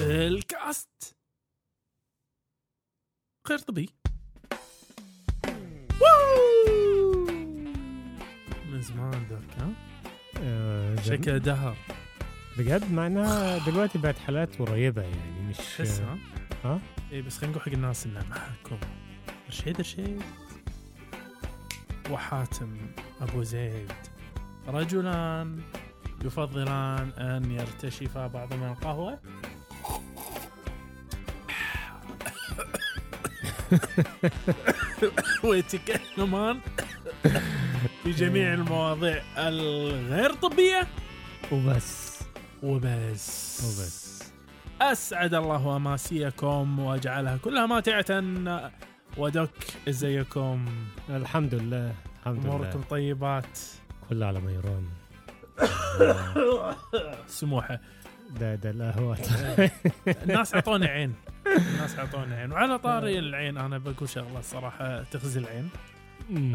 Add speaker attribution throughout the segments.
Speaker 1: الكاست. غير طبي! من زمان ذاك ها؟
Speaker 2: آه، زم-
Speaker 1: شكله دهر.
Speaker 2: بجد؟ مع إنها دلوقتي بقت حالات قريبة يعني مش
Speaker 1: تحس ها؟
Speaker 2: ها؟
Speaker 1: اي بس خلينا نقول حق الناس انه معكم. رشيد رشيد. وحاتم أبو زيد. رجلان يفضلان أن يرتشفا بعضهما القهوة. ويتكلمان في جميع المواضيع الغير طبية.
Speaker 2: وبس.
Speaker 1: وبس.
Speaker 2: وبس.
Speaker 1: أسعد الله أماسيكم وأجعلها كلها ماتعة. ودك إزيكم.
Speaker 2: الحمد لله الحمد
Speaker 1: أموركم
Speaker 2: لله
Speaker 1: طيبات.
Speaker 2: كله على ميران
Speaker 1: سموحة.
Speaker 2: ده ده القهوة.
Speaker 1: الناس أعطوني عين. الناس اعطوني عين. وعلى طاري العين أنا بقول شغلة الصراحه تخزي العين.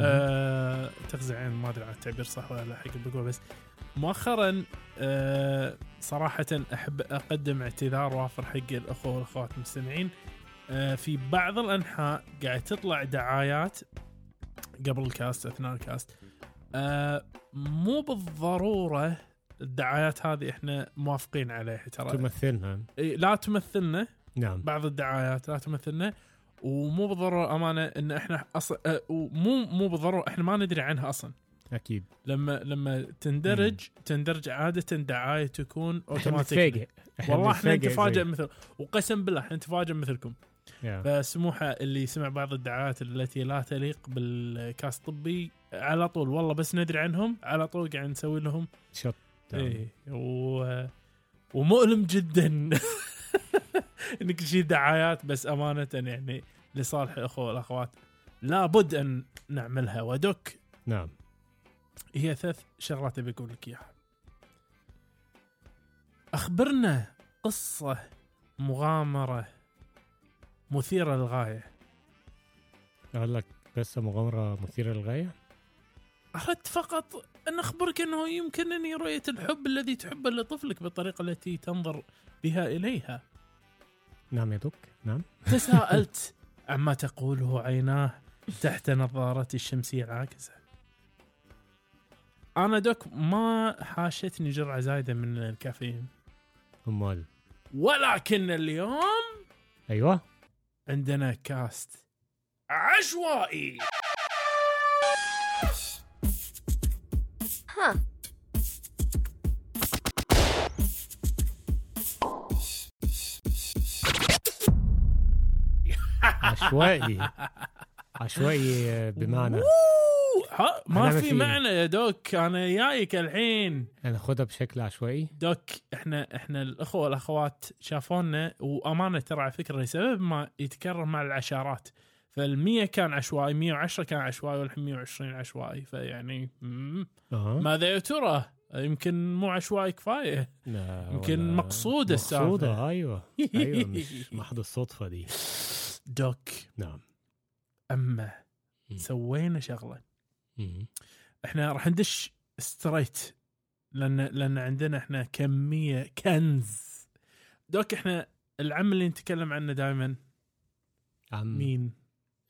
Speaker 1: أه تخزي عين ما أدري عن التعبير صح ولا لا حق بقول بس مؤخرا أه صراحة أحب أقدم اعتذار وافر حق الأخوة والأخوات المستمعين. أه في بعض الأنحاء قاعد تطلع دعايات قبل الكاست أثناء الكاست. أه مو بالضرورة الدعايات هذه إحنا موافقين عليها ترى.
Speaker 2: تمثلنا.
Speaker 1: لا تمثلنا.
Speaker 2: نعم.
Speaker 1: بعض الدعايات لا تمثلنا ومو بالضرورة أمانة إن إحنا أصلا ومو مو بالضرورة إحنا ما ندري عنها أصلا.
Speaker 2: أكيد.
Speaker 1: لما لما تندرج تندرج عادة دعاية تكون
Speaker 2: إحنا
Speaker 1: اوتوماتيك والله
Speaker 2: إحنا
Speaker 1: نتفاجئ مثل وقسم بالله إحنا نتفاجئ مثلكم.
Speaker 2: يا.
Speaker 1: فسموحه اللي سمع بعض الدعايات التي لا تليق بالكاس الطبي على طول والله بس ندري عنهم على طول قاعد نسوي لهم.
Speaker 2: شط.
Speaker 1: إيه و... ومؤلم جدا. انك تشيل دعايات بس أمانة يعني لصالح الاخوه والاخوات لابد أن نعملها ودك
Speaker 2: نعم
Speaker 1: هي ثلاث شغلات أبي أقول لك إياها. أخبرنا قصة مغامرة مثيرة للغاية.
Speaker 2: أقول لك بس مغامرة مثيرة للغاية
Speaker 1: أردت فقط أن أخبرك أنه يمكنني رؤية الحب الذي تحبه لطفلك بالطريقة التي تنظر بها إليها.
Speaker 2: نعم يا دوك نعم
Speaker 1: تساءلت عما تقوله عيناه تحت نظارتي الشمسية العاكسة. أنا دوك ما حاشتني جرعة زايدة من الكافيين.
Speaker 2: أمال
Speaker 1: ولكن اليوم
Speaker 2: أيوه
Speaker 1: عندنا كاست عشوائي
Speaker 2: عشوائي. عشوائي آه، بمعنى.
Speaker 1: ها ما في. معنى يا دوك. أنا جايك الحين.
Speaker 2: ناخدها بشكل عشوائي.
Speaker 1: دوك إحنا إحنا الأخوة والأخوات شافونا وأمانة ترى على فكرة لسبب ما يتكرر مع العشرات فال100 كان عشوائي 110 كان عشوائي والحين 120 عشوائي. فيعني
Speaker 2: آه
Speaker 1: ماذا يا ترى؟ يمكن مو عشوائي
Speaker 2: كفاية.
Speaker 1: يمكن مقصودة السالفة.
Speaker 2: مقصودة أيوه. أيوه مش محض الصدفة دي.
Speaker 1: دوك.
Speaker 2: نعم.
Speaker 1: اما
Speaker 2: مم.
Speaker 1: سوينا شغلة.
Speaker 2: مم.
Speaker 1: إحنا راح ندش straight لأن لأن عندنا إحنا كمية كنز. دوك إحنا العم اللي نتكلم عنه دائما
Speaker 2: عم.
Speaker 1: مين؟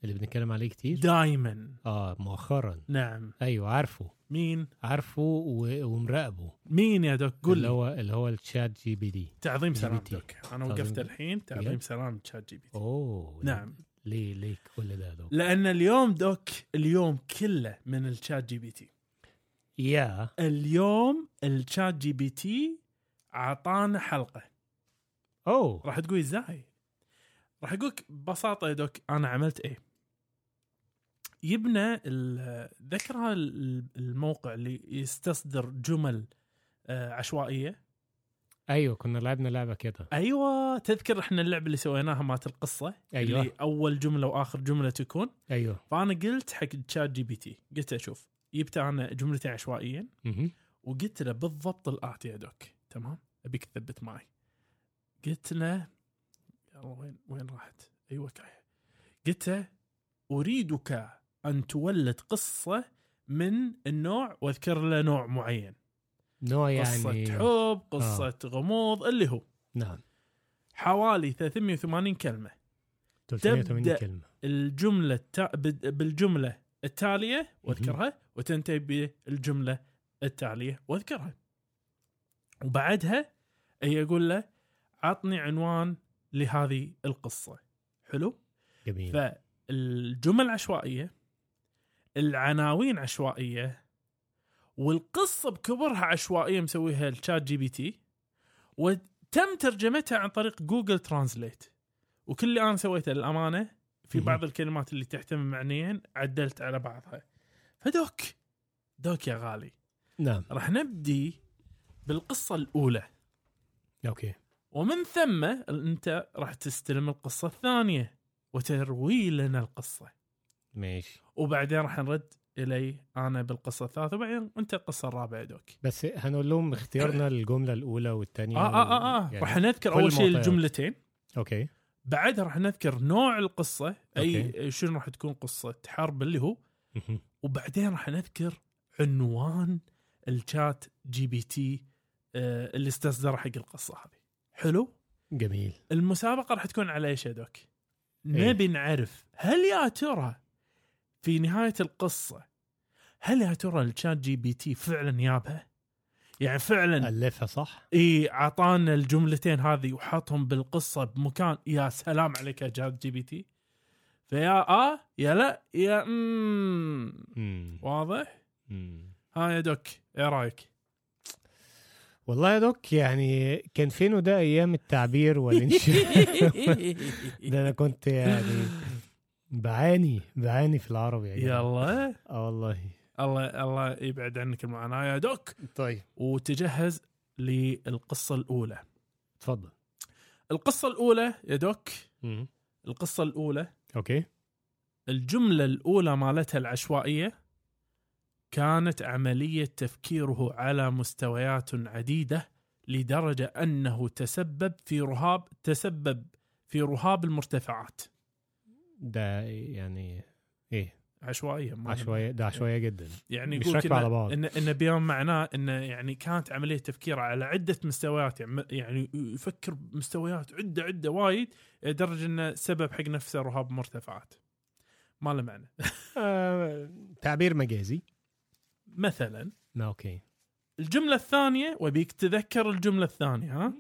Speaker 2: اللي بنتكلم عليه كتير؟
Speaker 1: دائما
Speaker 2: آه مؤخرا.
Speaker 1: نعم.
Speaker 2: أيوه عارفه.
Speaker 1: مين
Speaker 2: عارفه و... ومراقبه.
Speaker 1: مين يا دوك؟ قول
Speaker 2: اللي
Speaker 1: لي.
Speaker 2: هو اللي هو ال ChatGPT
Speaker 1: تعظيم سلام. دوك.
Speaker 2: أنا
Speaker 1: وقفت الحين تعظيم؟ سلام ChatGPT
Speaker 2: أوه
Speaker 1: نعم.
Speaker 2: ليه ليه كل ده دوك؟
Speaker 1: لأن اليوم دوك اليوم كله من ال ChatGPT
Speaker 2: يا.
Speaker 1: اليوم ال ChatGPT أعطانا حلقة.
Speaker 2: أوه.
Speaker 1: راح تقول إزاي؟ راح اقولك ببساطة يا دوك أنا عملت إيه؟ يبنى ذكر ال- الموقع اللي يستصدر جمل آه، عشوائية.
Speaker 2: أيوه كنا لعبنا لعبة كده
Speaker 1: أيوه تذكر إحنا اللعبة اللي سويناها مالت القصة؟
Speaker 2: أيوة.
Speaker 1: اللي أول جملة وآخر جملة تكون.
Speaker 2: أيوه.
Speaker 1: فأنا قلت حق ChatGPT قلت له شوف جبت أنا جملتين عشوائيا. وقلت له بالضبط الاتي يا دوك. تمام؟ أبيك تثبت معي. قلت له يلا وين وين راحت؟ أيوه كاية قلت له أريدك أن تولد قصة من النوع وأذكر له نوع معين.
Speaker 2: نوع
Speaker 1: قصة
Speaker 2: يعني
Speaker 1: حب قصة غموض اللي هو.
Speaker 2: نعم.
Speaker 1: حوالي 380 كلمة.
Speaker 2: 380
Speaker 1: تبدأ
Speaker 2: كلمة.
Speaker 1: الجملة التا... بالجملة التالية وأذكرها وتنتهي بالجملة التالية وأذكرها. وبعدها يقول له عطني عنوان لهذه القصة. حلو؟
Speaker 2: جميل.
Speaker 1: فالجمل عشوائيه العناوين عشوائية والقصة بكبرها عشوائية مسويها ال ChatGPT وتم ترجمتها عن طريق Google Translate وكل اللي أنا سويته للأمانة في. بعض الكلمات اللي تحتمل معنيين عدلت على بعضها. فدوك دوك يا غالي.
Speaker 2: نعم.
Speaker 1: راح نبدي بالقصة الأولى.
Speaker 2: أوكي.
Speaker 1: ومن ثم أنت راح تستلم القصة الثانية وتروي لنا القصة.
Speaker 2: ماشي
Speaker 1: وبعدين راح نرد إلي أنا بالقصة الثالثة وبعدين أنت القصة الرابعة دوك
Speaker 2: بس هنقول لهم اختيارنا الجملة الأولى والثانية
Speaker 1: آه آه آه, آه.
Speaker 2: يعني-
Speaker 1: راح نذكر أول شيء. الجملتين
Speaker 2: okay
Speaker 1: بعدها راح نذكر نوع القصة أي
Speaker 2: okay.
Speaker 1: شنو راح تكون قصة حرب اللي هو. وبعدين راح نذكر عنوان ال ChatGPT آه اللي استصدر حق القصة هذه حلو
Speaker 2: جميل
Speaker 1: المسابقة راح تكون على إيش يا دوك
Speaker 2: إيه.
Speaker 1: نبي نعرف هل يا ترى في نهاية القصة هل يا ترى ال ChatGPT فعلا يابها يعني فعلا
Speaker 2: ألفها صح؟
Speaker 1: إي أعطانا الجملتين هذه وحطهم بالقصة بمكان يا سلام عليك يا ChatGPT فيا آه يا لا يا مم
Speaker 2: مم.
Speaker 1: واضح؟
Speaker 2: مم.
Speaker 1: ها يا دوك إيه رأيك؟
Speaker 2: والله يا دوك يعني كان فينه ده أيام التعبير والإنشاء؟ ده أنا كنت يعني بعاني بعاني في العربي يعني.
Speaker 1: يلا.
Speaker 2: آه والله.
Speaker 1: الله الله يبعد عنك المعاناة يا دوك.
Speaker 2: طيب.
Speaker 1: وتجهز للقصة الأولى.
Speaker 2: اتفضل
Speaker 1: القصة الأولى يا دوك.
Speaker 2: مم.
Speaker 1: القصة الأولى.
Speaker 2: أوكي.
Speaker 1: الجملة الأولى مالتها العشوائية. كانت عملية تفكيره على مستويات عديدة لدرجة أنه تسبب في رهاب تسبب في رهاب المرتفعات.
Speaker 2: ده يعني
Speaker 1: إيه؟ عشوائية
Speaker 2: عشوائية ده عشوائية جدا.
Speaker 1: يعني
Speaker 2: مش راكبة على بعض.
Speaker 1: ان إن بيوم معناه انه يعني كانت عملية تفكير على عدة مستويات يعني يعني يفكر بمستويات عدة عدة وايد لدرجة إنه سبب حق نفسه رهاب مرتفعات. ما له معنى.
Speaker 2: آه تعبير مجازي.
Speaker 1: مثلا.
Speaker 2: أوكي.
Speaker 1: الجملة الثانية وبيك تذكر الجملة الثانية ها.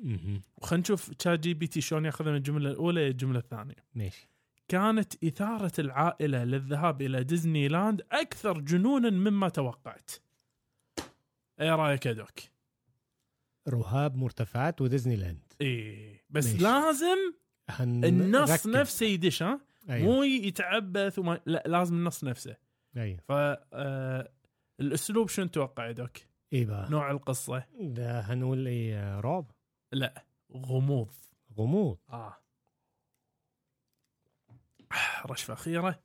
Speaker 1: وخلينا نشوف ChatGPT شلون ياخذها من الجملة الأولى للجمله الثانية.
Speaker 2: ماشي.
Speaker 1: كانت إثارة العائلة للذهاب إلى ديزني لاند أكثر جنونا مما توقعت. إيه رأيك يا دوك؟
Speaker 2: رهاب مرتفعات وديزني لاند
Speaker 1: إيه بس
Speaker 2: ماشي.
Speaker 1: لازم
Speaker 2: هن-
Speaker 1: النص
Speaker 2: ركز.
Speaker 1: نفسه يدش ها؟
Speaker 2: أيوه.
Speaker 1: مو يتعبث وما لا لازم النص نفسه.
Speaker 2: أيوه.
Speaker 1: ف آه، الأسلوب شنو تتوقع يا دوك؟
Speaker 2: إيه بقى
Speaker 1: نوع القصة؟
Speaker 2: ده هنقول إيه رعب؟
Speaker 1: لا غموض.
Speaker 2: غموض.
Speaker 1: آه. رشفه اخيره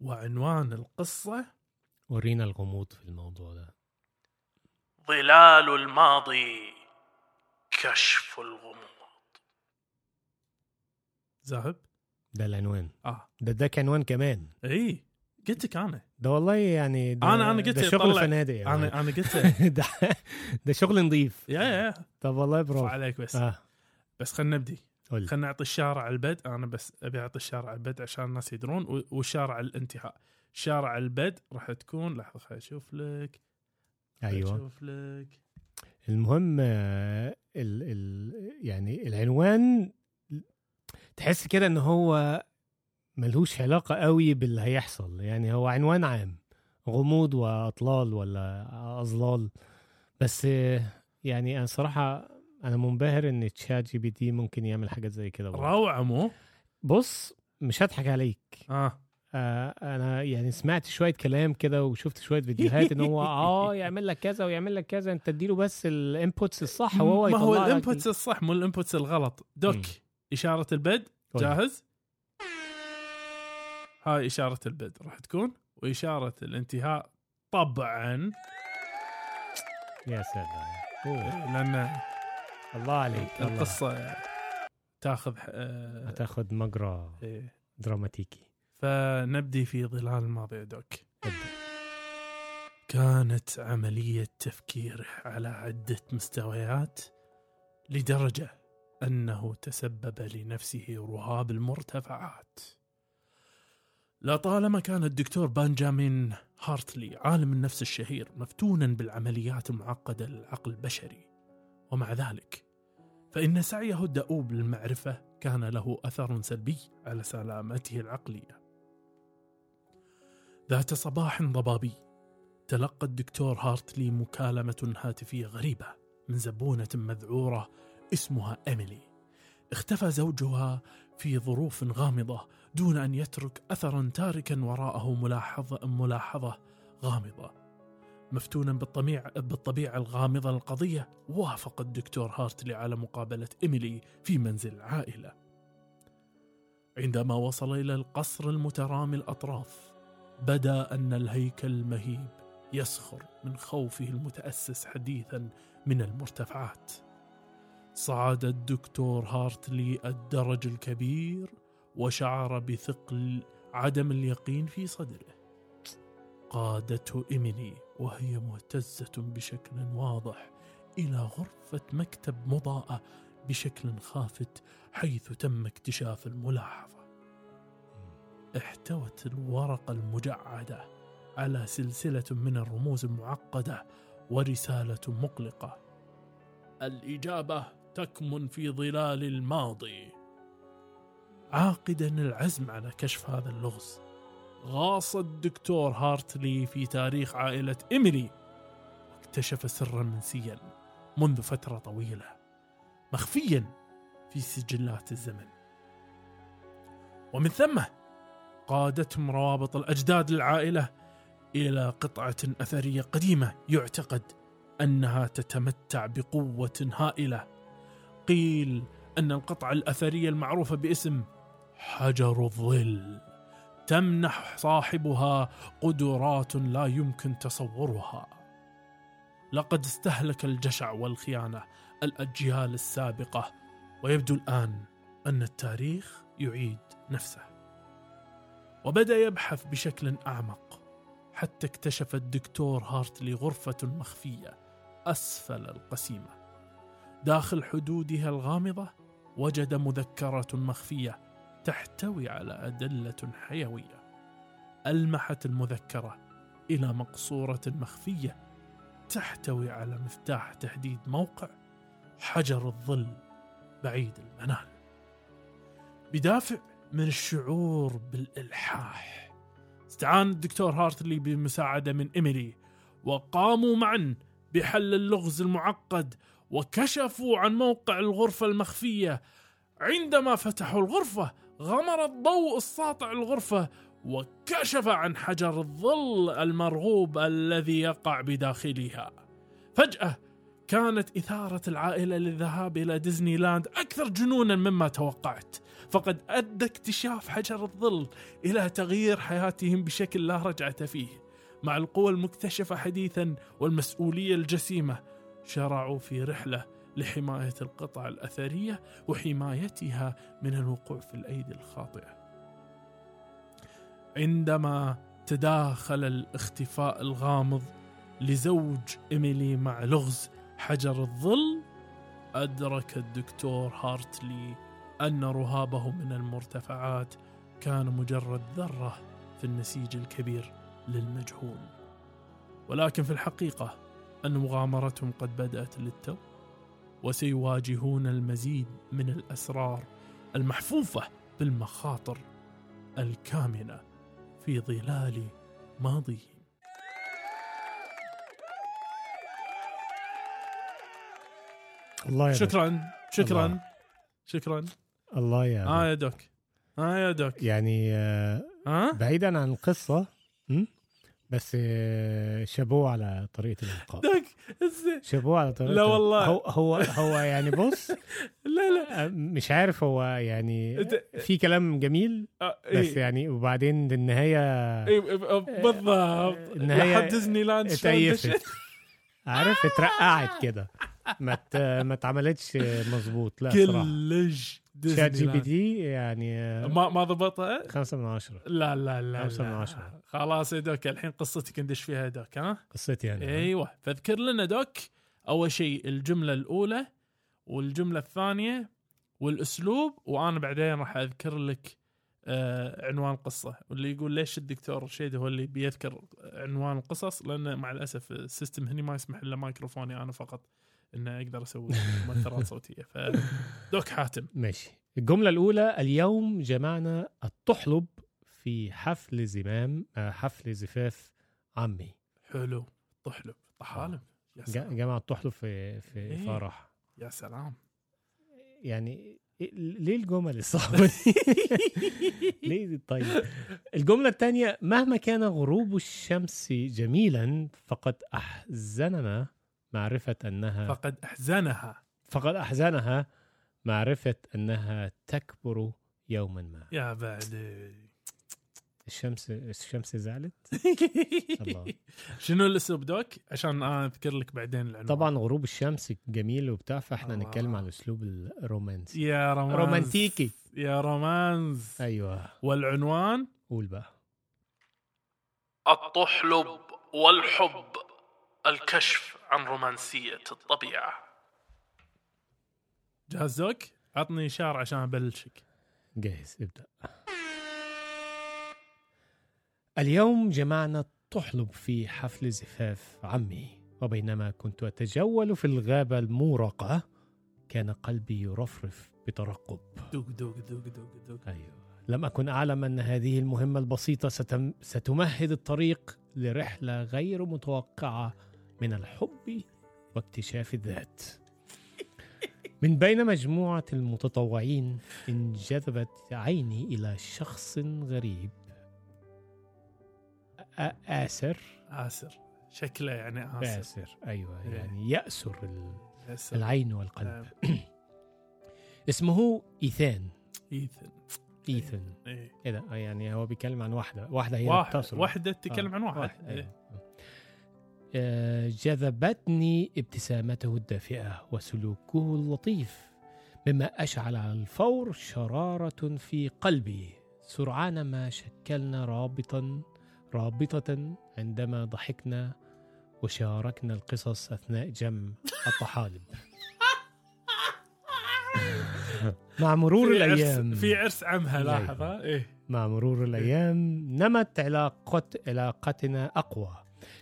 Speaker 1: وعنوان القصة
Speaker 2: ورينا الغموض في الموضوع ده.
Speaker 1: ظلال الماضي كشف الغموض. ذاهب
Speaker 2: ده العنوان.
Speaker 1: آه.
Speaker 2: ده ده عنوان كمان.
Speaker 1: إي قلت لك أنا.
Speaker 2: ده والله يعني ده
Speaker 1: أنا- أنا قلت
Speaker 2: ده شغل فنادق يعني.
Speaker 1: أنا أنا قلت.
Speaker 2: ده ده شغل نظيف.
Speaker 1: يا يا.
Speaker 2: طب والله برافو.
Speaker 1: عليك بس.
Speaker 2: آه.
Speaker 1: بس خلينا نبدي. خلينا نعطي الشارع البد أنا بس أبي أعطي الشارع البد عشان الناس يدرون والشارع الانتهاء. شارع البد راح تكون لحظة خليني أشوف لك.
Speaker 2: أيوه.
Speaker 1: أشوف لك.
Speaker 2: المهم آه، ال ال يعني العنوان تحس كده إن هو ملهوش علاقة قوي باللي هيحصل. يعني هو عنوان عام غموض وأطلال ولا أظلال. بس آه، يعني أنا صراحة أنا منبهر إن ChatGPT ممكن يعمل حاجات زي كده.
Speaker 1: روعة مو
Speaker 2: بص مش هضحك عليك
Speaker 1: آه
Speaker 2: آه أنا يعني سمعت شوية كلام كده وشفت شوية فيديوهات إن هو آه يعمل لك كذا ويعمل لك كذا أنت اديله بس ال inputs الصح وهو
Speaker 1: ما هو
Speaker 2: ال
Speaker 1: inputs الصح مو ال inputs الغلط دوك
Speaker 2: مم.
Speaker 1: إشارة البد. جاهز هاي إشارة البد راح تكون وإشارة الانتهاء طبعا
Speaker 2: يا سلام.
Speaker 1: لأن
Speaker 2: الله عليك الله
Speaker 1: القصة تاخذ آه
Speaker 2: هتاخد مجرى
Speaker 1: إيه.
Speaker 2: دراماتيكي
Speaker 1: فنبدي في ظلال الماضي دوك. كانت عملية تفكيره على عدة مستويات لدرجة أنه تسبب لنفسه رهاب المرتفعات لطالما كان الدكتور بنجامين هارتلي عالم النفس الشهير مفتونا بالعمليات المعقدة للعقل البشري ومع ذلك فإن سعيه الدؤوب للمعرفة كان له أثر سلبي على سلامته العقلية. ذات صباح ضبابي تلقى الدكتور هارتلي مكالمة هاتفية غريبة من زبونة مذعورة اسمها إيميلي. اختفى زوجها في ظروف غامضة دون أن يترك أثرا تاركا وراءه ملاحظة ملاحظة غامضة. مفتونا بالطبيعة, بالطبيعة الغامضة للقضية وافق الدكتور هارتلي على مقابلة إيميلي في منزل العائلة عندما وصل إلى القصر المترامي الأطراف بدا أن الهيكل المهيب يسخر من خوفه المتأسس حديثا من المرتفعات. صعد الدكتور هارتلي الدرج الكبير وشعر بثقل عدم اليقين في صدره. قادته إيميلي وهي مهتزة بشكل واضح إلى غرفة مكتب مضاءة بشكل خافت حيث تم اكتشاف الملاحظة. احتوت الورقة المجعدة على سلسلة من الرموز المعقدة ورسالة مقلقة. الإجابة تكمن في ظلال الماضي. عاقدا العزم على كشف هذا اللغز. غاص الدكتور هارتلي في تاريخ عائلة إيميلي. واكتشف سرا منسيا منذ فترة طويلة مخفيا في سجلات الزمن. ومن ثم قادتهم روابط الأجداد للعائلة إلى قطعة أثرية قديمة يعتقد أنها تتمتع بقوة هائلة. قيل أن القطعة الأثرية المعروفة باسم حجر الظل. تمنح صاحبها قدرات لا يمكن تصورها. لقد استهلك الجشع والخيانة الأجيال السابقة ويبدو الآن أن التاريخ يعيد نفسه. وبدأ يبحث بشكل أعمق حتى اكتشف الدكتور هارتلي غرفة مخفية أسفل القسيمة. داخل حدودها الغامضة وجد مذكرة مخفية تحتوي على أدلة حيوية ألمحت المذكرة إلى مقصورة مخفية تحتوي على مفتاح تحديد موقع حجر الظل بعيد المنال. بدافع من الشعور بالإلحاح. استعان الدكتور هارتلي بمساعدة من إيميلي وقاموا معا بحل اللغز المعقد وكشفوا عن موقع الغرفة المخفية. عندما فتحوا الغرفة غمر الضوء الساطع الغرفة وكشف عن حجر الظل المرغوب الذي يقع بداخلها. فجأة كانت إثارة العائلة للذهاب إلى ديزني لاند أكثر جنونا مما توقعت، فقد أدى اكتشاف حجر الظل إلى تغيير حياتهم بشكل لا رجعة فيه. مع القوى المكتشفة حديثا والمسؤولية الجسيمة، شرعوا في رحلة لحماية القطع الأثرية وحمايتها من الوقوع في الأيدي الخاطئة. عندما تداخل الاختفاء الغامض لزوج إيميلي مع لغز حجر الظل أدرك الدكتور هارتلي أن رهابه من المرتفعات كان مجرد ذرة في النسيج الكبير للمجهول ولكن في الحقيقة أن مغامرتهم قد بدأت للتو وسيواجهون المزيد من الأسرار المحفوفة بالمخاطر الكامنة في ظلال ماضيهم.
Speaker 2: الله
Speaker 1: شكرا شكرا
Speaker 2: الله.
Speaker 1: شكرا.
Speaker 2: الله يا
Speaker 1: آه يا دوك آه يا دوك.
Speaker 2: يعني آه،
Speaker 1: ها
Speaker 2: بعيدا عن القصة م? بس آه، شابوه على
Speaker 1: طريقة الإلقاء.
Speaker 2: شابوه على طريقة
Speaker 1: لا والله.
Speaker 2: هو هو هو يعني بص
Speaker 1: لا لا.
Speaker 2: آه، مش عارف هو يعني في كلام جميل
Speaker 1: آه،
Speaker 2: بس
Speaker 1: إيه.
Speaker 2: يعني وبعدين النهايه
Speaker 1: إيه، بالضبط.
Speaker 2: النهاية
Speaker 1: لحد ديزني لاند دشت؟
Speaker 2: عارف اترقعت كده. ما ما اتعملتش مظبوط. لا صراحة.
Speaker 1: كلش
Speaker 2: ChatGPT يعني
Speaker 1: ما ما ضبطها؟
Speaker 2: خمسة من عشرة.
Speaker 1: لا لا لا
Speaker 2: خمسة. من عشرة.
Speaker 1: خلاص يا دوك الحين قصتك ندش فيها دوك ها؟
Speaker 2: قصتي يعني
Speaker 1: أيوه. فاذكر لنا دوك أول شيء الجملة الأولى والجملة الثانية والأسلوب وأنا بعدين راح أذكر لك آه عنوان القصة واللي يقول ليش الدكتور رشيد هو اللي بيذكر عنوان القصص؟ لأن مع الأسف ال system هني ما يسمح إلا مايكروفوني أنا فقط. إن أقدر أسوي مؤثرات صوتية. فدوك حاتم.
Speaker 2: ماشي. الجملة الأولى اليوم جمعنا الطحلب في حفل زمام آه، حفل زفاف عمي.
Speaker 1: حلو. طحلب. طحالب. يا سلام.
Speaker 2: جمع الطحلب في في
Speaker 1: إيه.
Speaker 2: فرح.
Speaker 1: يا سلام.
Speaker 2: يعني إيه- ليه الجمل الصعبة دي؟ ليه دي؟ طيب. الجملة الثانية مهما كان غروب الشمس جميلا فقد أحزننا معرفة أنها
Speaker 1: فقد أحزنها.
Speaker 2: فقد أحزنها معرفة أنها تكبر يوما ما.
Speaker 1: يا بعد
Speaker 2: الشمس الشمس زعلت الله.
Speaker 1: شنو الاسلوب دوك عشان أنا أذكر لك بعدين العنوان.
Speaker 2: طبعا غروب الشمس جميل وبتاع فإحنا
Speaker 1: الله.
Speaker 2: نتكلم على الاسلوب الرومانسي
Speaker 1: يا رومانس.
Speaker 2: رومانتيكي.
Speaker 1: يا رومانز
Speaker 2: أيوه.
Speaker 1: والعنوان؟
Speaker 2: قول بقى.
Speaker 1: الطحلب والحب الكشف. عن رومانسية الطبيعة. جاهز دوك؟ عطني إشارة عشان أبلشك.
Speaker 2: جاهز ابدأ. اليوم جمعنا الطحلب في حفل زفاف عمي وبينما كنت أتجول في الغابة المورقة كان قلبي يرفرف بترقب.
Speaker 1: دوق دوق دوق دوق دوق.
Speaker 2: أيوه. لم أكن أعلم أن هذه المهمة البسيطة ستم ستمهد الطريق لرحلة غير متوقعة من الحب واكتشاف الذات. من بين مجموعة المتطوعين انجذبت عيني إلى شخص غريب. آسر.
Speaker 1: آسر. شكله يعني آسر.
Speaker 2: آسر. أيوة
Speaker 1: إيه.
Speaker 2: يعني يأسر العين والقلب.
Speaker 1: نعم.
Speaker 2: اسمه إيثان. إيثان.
Speaker 1: إيه.
Speaker 2: إيه ده؟ يعني هو بيتكلم عن واحدة. واحدة هي
Speaker 1: واحد. واحدة تتكلم
Speaker 2: آه،
Speaker 1: عن واحد.
Speaker 2: واحد،
Speaker 1: إيه.
Speaker 2: أيوة. جذبتني ابتسامته الدافئة وسلوكه اللطيف مما أشعل على الفور شرارة في قلبي. سرعان ما شكلنا رابطا رابطة عندما ضحكنا وشاركنا القصص أثناء جمع الطحالب. مع مرور
Speaker 1: في عرس-
Speaker 2: الأيام.
Speaker 1: في عرس عمها
Speaker 2: الله
Speaker 1: لاحظ ها؟ إيه.
Speaker 2: مع مرور الأيام نمت علاقة علاقتنا أقوى.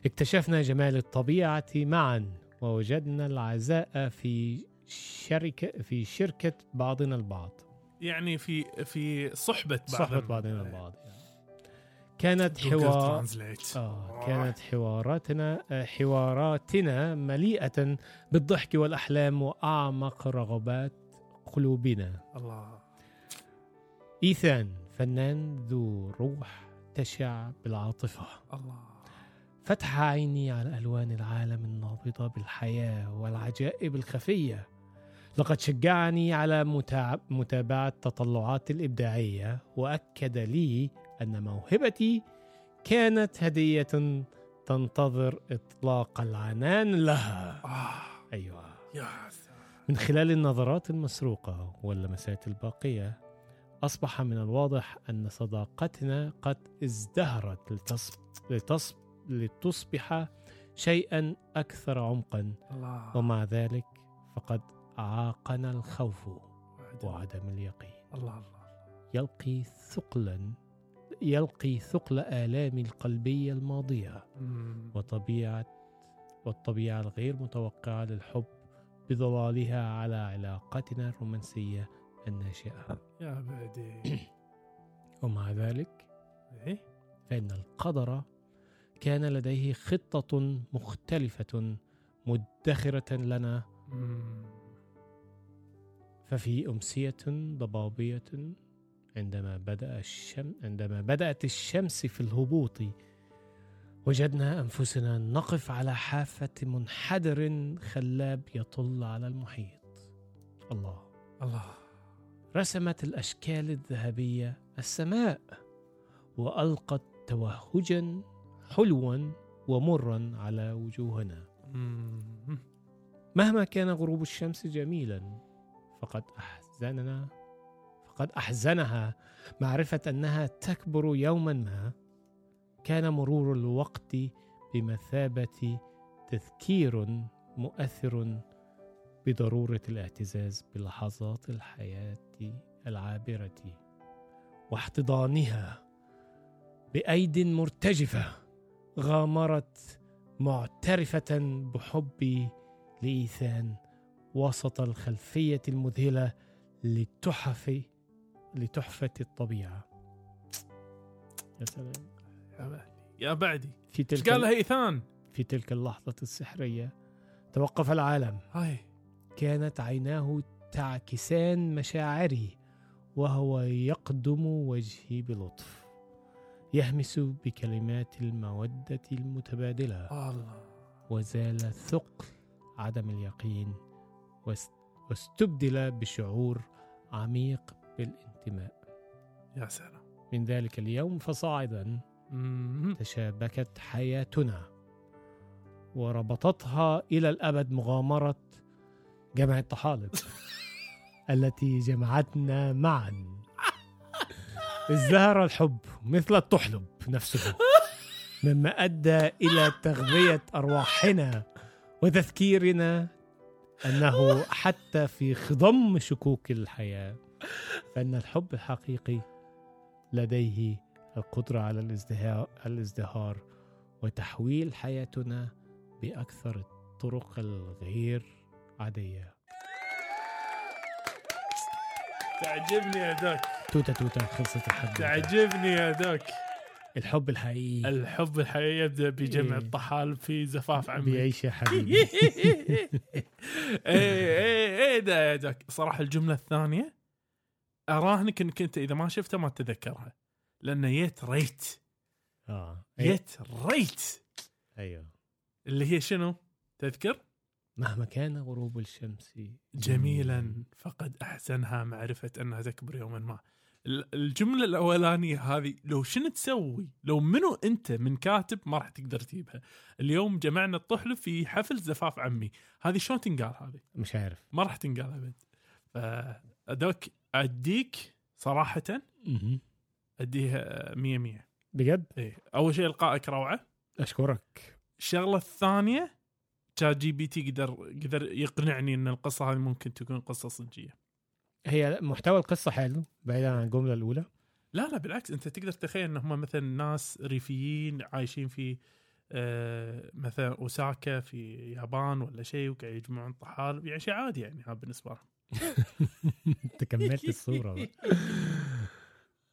Speaker 2: اكتشفنا جمال الطبيعة معا ووجدنا العزاء في شركة في شركة بعضنا البعض.
Speaker 1: يعني في في صحبة بعض
Speaker 2: صحبة بعضنا البعض كانت
Speaker 1: جوجل
Speaker 2: حوار
Speaker 1: ترانزليت
Speaker 2: آه. كانت حواراتنا آه، حواراتنا مليئة بالضحك والأحلام وأعمق رغبات قلوبنا.
Speaker 1: الله.
Speaker 2: إيثان فنان ذو روح تشع بالعاطفة.
Speaker 1: الله.
Speaker 2: فتح عيني على ألوان العالم النابضة بالحياة والعجائب الخفية. لقد شجعني على متابعة تطلعاتي الإبداعية وأكد لي أن موهبتي كانت هدية تنتظر إطلاق العنان لها.
Speaker 1: آه. سلام
Speaker 2: من خلال النظرات المسروقة واللمسات الباقية أصبح من الواضح أن صداقتنا قد ازدهرت لتص... لتص... لتصبح شيئا أكثر عمقا.
Speaker 1: الله.
Speaker 2: ومع ذلك فقد أعاقنا الخوف
Speaker 1: وعد-
Speaker 2: وعدم اليقين.
Speaker 1: الله الله
Speaker 2: يلقي ثقلا يلقي ثقل آلامي القلبية الماضية. وطبيعة والطبيعة الغير متوقعة للحب بظلالها على علاقتنا الرومانسية الناشئة.
Speaker 1: يا بعدي.
Speaker 2: ومع ذلك
Speaker 1: إيه؟
Speaker 2: فإن القدر كان لديه خطة مختلفة مدخرة لنا. ففي أمسية ضبابية عندما بدأ الشم عندما بدأت الشمس في الهبوط وجدنا أنفسنا نقف على حافة منحدر خلاب يطل على المحيط. الله.
Speaker 1: الله.
Speaker 2: رسمت الأشكال الذهبية السماء وألقت توهجا حلوا ومرا على وجوهنا. مهما كان غروب الشمس جميلا فقد أحزننا فقد أحزنها معرفة أنها تكبر يوما ما. كان مرور الوقت بمثابة تذكير مؤثر بضرورة الاعتزاز بلحظات الحياة العابرة واحتضانها بأيد مرتجفة. غامرت معترفة بحبي لإيثان وسط الخلفية المذهلة لتحف لتحفة الطبيعة. يا سلام.
Speaker 1: يا بعدي يا بعدي
Speaker 2: في تلك
Speaker 1: قال لها إيثان؟
Speaker 2: في تلك اللحظة السحرية توقف العالم.
Speaker 1: هاي.
Speaker 2: كانت عيناه تعكسان مشاعري وهو يقدم وجهي بلطف. يهمس بكلمات المودة المتبادلة.
Speaker 1: الله.
Speaker 2: وزال ثقل عدم اليقين واس- واستبدل بشعور عميق بالانتماء.
Speaker 1: يا سلام.
Speaker 2: من ذلك اليوم فصاعدا. تشابكت حياتنا وربطتها إلى الأبد مغامرة جمع الطحالب التي جمعتنا معا. ازدهر الحب مثل الطحلب نفسه مما أدى إلى تغذية أرواحنا وتذكيرنا أنه حتى في خضم شكوك الحياة فإن الحب الحقيقي لديه القدرة على الازدهار, الازدهار وتحويل حياتنا بأكثر الطرق الغير عادية.
Speaker 1: تعجبني يا
Speaker 2: توتة توتة خلصت الحب.
Speaker 1: تعجبني يا دوك
Speaker 2: الحب الحقيقي.
Speaker 1: الحب الحقيقي يبدأ بجمع
Speaker 2: إيه.
Speaker 1: الطحالب في زفاف عمي.
Speaker 2: بيعيش يا حبيبي.
Speaker 1: إيه إيه إيه ده يا دوك صراحة الجملة الثانية اراهنك انك انت إذا ما شفتها ما تتذكرها لأن يت ريت.
Speaker 2: آه أي-
Speaker 1: يت ريت.
Speaker 2: أيوه.
Speaker 1: اللي هي شنو؟ تذكر؟
Speaker 2: مهما كان غروب الشمس.
Speaker 1: جميلا. فقد أحسنها معرفة انها تكبر يوما ما. ال- الجملة الأولانية هذه لو شنو تسوي؟ لو منو أنت من كاتب ما راح تقدر تجيبها. اليوم جمعنا الطحلب في حفل زفاف عمي، هذه شلون تنقال هذه؟
Speaker 2: مش عارف
Speaker 1: ما راح تنقال أبد. فادوك أديك
Speaker 2: صراحة.
Speaker 1: أديها 100 100
Speaker 2: بجد
Speaker 1: إيه أول شيء إلقائك روعة أشكرك الشغلة الثانية ChatGPT قدر قدر يقنعني إن القصة هذه ممكن تكون قصة صجية
Speaker 2: هي محتوى القصة حلو بعيدا عن الجملة الأولى.
Speaker 1: لا لا بالعكس أنت تقدر تتخيل إن هم مثلا ناس ريفيين عايشين في آه مثلا أوساكا في اليابان ولا شيء وقاعد يجمعون طحالب يعني شيء عادي يعني هذا بالنسبة لهم.
Speaker 2: أنت كملت الصورة بقى.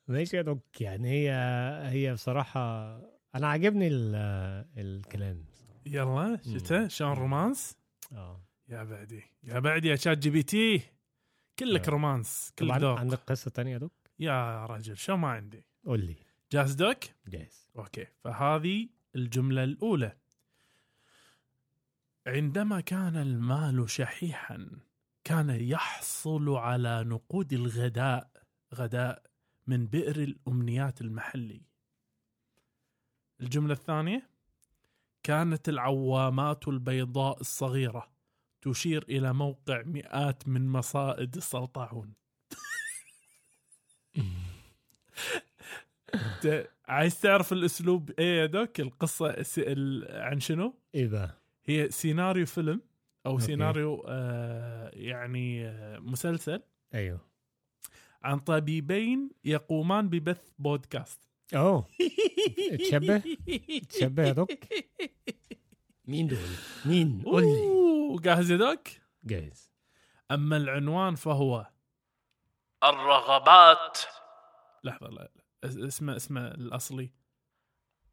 Speaker 2: ماشي يا دوك يعني هي هي بصراحة أنا عاجبني ال- الكلام.
Speaker 1: يلا شفته؟ شلون romance؟
Speaker 2: آه.
Speaker 1: يا بعدي يا بعدي يا ChatGPT. كلك
Speaker 2: آه.
Speaker 1: romance كلك ذوق
Speaker 2: عندك قصة تانية يا دوك
Speaker 1: يا رجل شو ما عندي.
Speaker 2: قول لي
Speaker 1: جاهز دوك
Speaker 2: جاهز.
Speaker 1: okay فهذه الجملة الأولى. عندما كان المال شحيحا كان يحصل على نقود الغداء غداء من بئر الأمنيات المحلي. الجملة الثانية كانت العوامات البيضاء الصغيرة. تشير إلى موقع مئات من مصائد السلطعون. أنت عايز تعرف الأسلوب إيه يا دوك؟ القصة عن شنو؟
Speaker 2: إيه بقى
Speaker 1: هي سيناريو فيلم أو
Speaker 2: okay.
Speaker 1: سيناريو آه يعني آه مسلسل
Speaker 2: أيوه.
Speaker 1: عن طبيبين يقومان ببث بودكاست.
Speaker 2: أوه. تشبه؟ تشبه يا دوك؟ مين دول؟ مين؟ قول لي.
Speaker 1: جاهز يا دوك؟
Speaker 2: جاهز.
Speaker 1: أما العنوان فهو الرغبات. لحظة لا, لا. اس- اسمه اسمه الأصلي.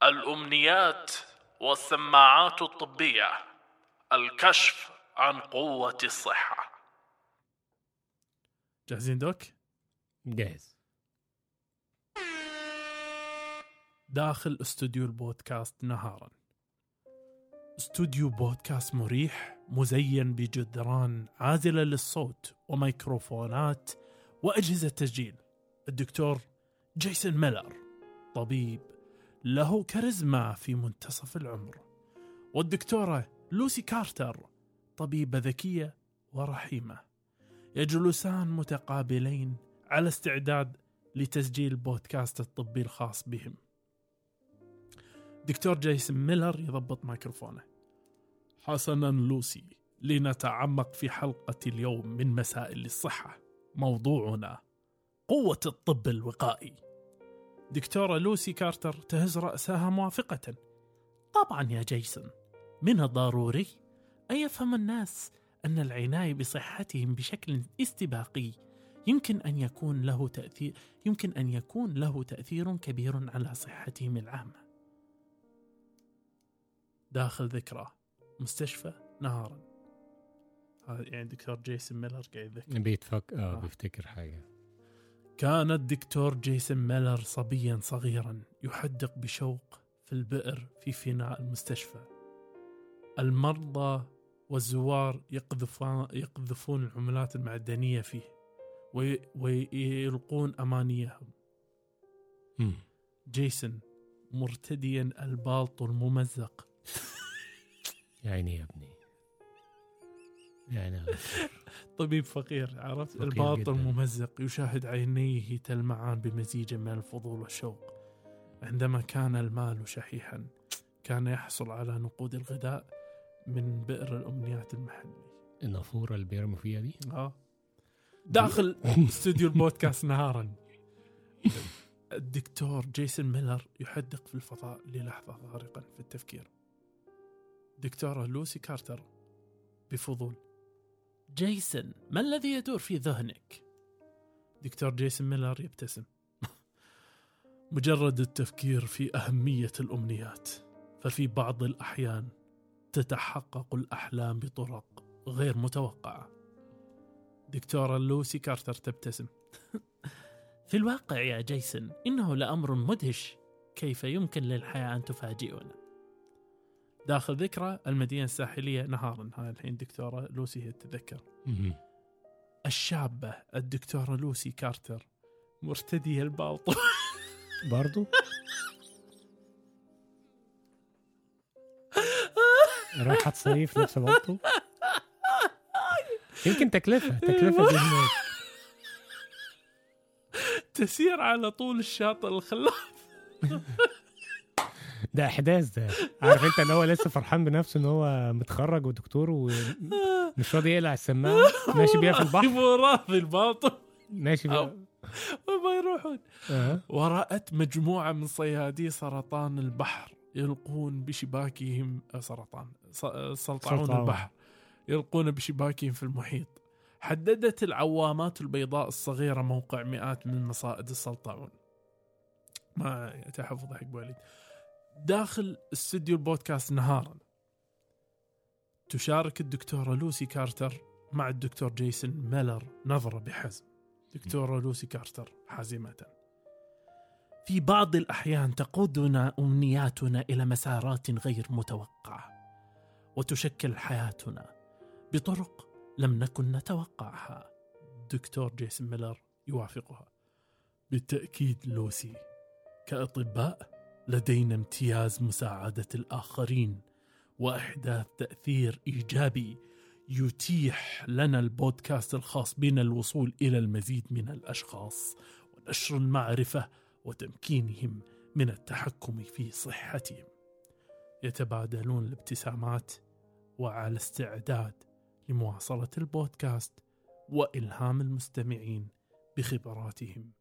Speaker 1: الأمنيات والسماعات الطبية. الكشف عن قوة الصحة. جاهزين دوك؟
Speaker 2: جاهز.
Speaker 1: داخل استوديو البودكاست نهارا. استوديو بودكاست مريح مزين بجدران عازلة للصوت وميكروفونات وأجهزة تسجيل الدكتور جيسون ميلر طبيب له كاريزما في منتصف العمر. والدكتورة لوسي كارتر طبيبة ذكية ورحيمة. يجلسان متقابلين على استعداد لتسجيل بودكاست الطبي الخاص بهم. دكتور جيسون ميلر يضبط ميكروفونه. حسنا لوسي لنتعمق في حلقة اليوم من مسائل الصحة. موضوعنا قوة الطب الوقائي. دكتورة لوسي كارتر تهز رأسها موافقة. طبعا يا جيسون من الضروري أن يفهم الناس أن العناية بصحتهم بشكل استباقي يمكن أن يكون له تأثير يمكن أن يكون له تأثير كبير على صحتهم العامة. داخل ذكرى. مستشفى نهارا. هذا يعني دكتور جيسون ميلر قاعد يذكر.
Speaker 2: بيتفك آه
Speaker 1: آه.
Speaker 2: بيفتكر حاجة.
Speaker 1: كان الدكتور جيسون ميلر صبيا صغيرا يحدق بشوق في البئر في فناء المستشفى. المرضى والزوار يقذفون, يقذفون العملات المعدنية فيه وي- ويلقون أمانيهم. جيسون مرتديا البالطو الممزق.
Speaker 2: يا عيني يا ابني. يعني
Speaker 1: طبيب فقير عرفت؟
Speaker 2: فقير جداً.
Speaker 1: الممزق يشاهد عينيه تلمعان بمزيج من الفضول والشوق. عندما كان المال شحيحا كان يحصل على نقود الغذاء من بئر الأمنيات المحلي.
Speaker 2: النافورة اللي بيرموا فيها دي؟
Speaker 1: آه. داخل استوديو البودكاست نهارا. الدكتور جيسون ميلر يحدق في الفضاء للحظة غارقا في التفكير. دكتورة لوسي كارتر بفضول. جيسون ما الذي يدور في ذهنك؟ دكتور جيسون ميلر يبتسم. مجرد التفكير في أهمية الأمنيات ففي بعض الأحيان تتحقق الأحلام بطرق غير متوقعة. دكتورة لوسي كارتر تبتسم. في الواقع يا جيسون إنه لأمر مدهش. كيف يمكن للحياة أن تفاجئنا؟ داخل ذكرى المدينة الساحلية نهارا. هاي الحين دكتورة لوسي هي تتذكر. الشابة الدكتورة لوسي كارتر مرتدية البالطو
Speaker 2: برضو؟ رايحة تصيف نفس بلطو يمكن تكلفة تكلفة دي هناك
Speaker 1: تسير على طول الشاطئ الخلاف.
Speaker 2: ده إحداث ده. عارف أنت اللي هو لسه فرحان بنفسه إن هو متخرج ودكتور ومش راضي يقلع السماعة ماشي بيها في البحر.
Speaker 1: وراه البالطو
Speaker 2: ماشي بيها.
Speaker 1: وما يروحون.
Speaker 2: آه.
Speaker 1: ورأت مجموعة من صيادي سرطان البحر يلقون بشباكهم آه، سرطان سلطعون
Speaker 2: سلطعون.
Speaker 1: البحر. يلقون بشباكهم في المحيط. حددت العوامات البيضاء الصغيرة موقع مئات من مصائد السلطعون ما تحفظ حق وليد داخل استوديو البودكاست نهارا. تشارك الدكتورة لوسي كارتر مع الدكتور جيسون ميلر نظرة بحزم. دكتورة لوسي كارتر حازمة. في بعض الأحيان تقودنا أمنياتنا إلى مسارات غير متوقعة وتشكل حياتنا بطرق لم نكن نتوقعها. دكتور جيسون ميلر يوافقها. بالتأكيد لوسي كأطباء لدينا امتياز مساعدة الآخرين وإحداث تأثير إيجابي يتيح لنا البودكاست الخاص بنا الوصول إلى المزيد من الأشخاص ونشر المعرفة وتمكينهم من التحكم في صحتهم. يتبادلون الابتسامات وعلى استعداد لمواصلة البودكاست وإلهام المستمعين بخبراتهم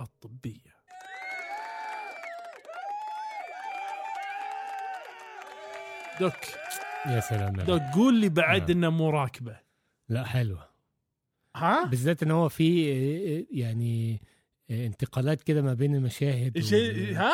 Speaker 1: الطبية. دوك.
Speaker 2: يا سلام
Speaker 1: دوك قول لي بعد
Speaker 2: نعم.
Speaker 1: إنه مو راكبة.
Speaker 2: لا حلوة.
Speaker 1: ها؟
Speaker 2: بالذات إن هو في آه، يعني آه، انتقالات كده ما بين المشاهد
Speaker 1: شيء
Speaker 2: وال-
Speaker 1: ها؟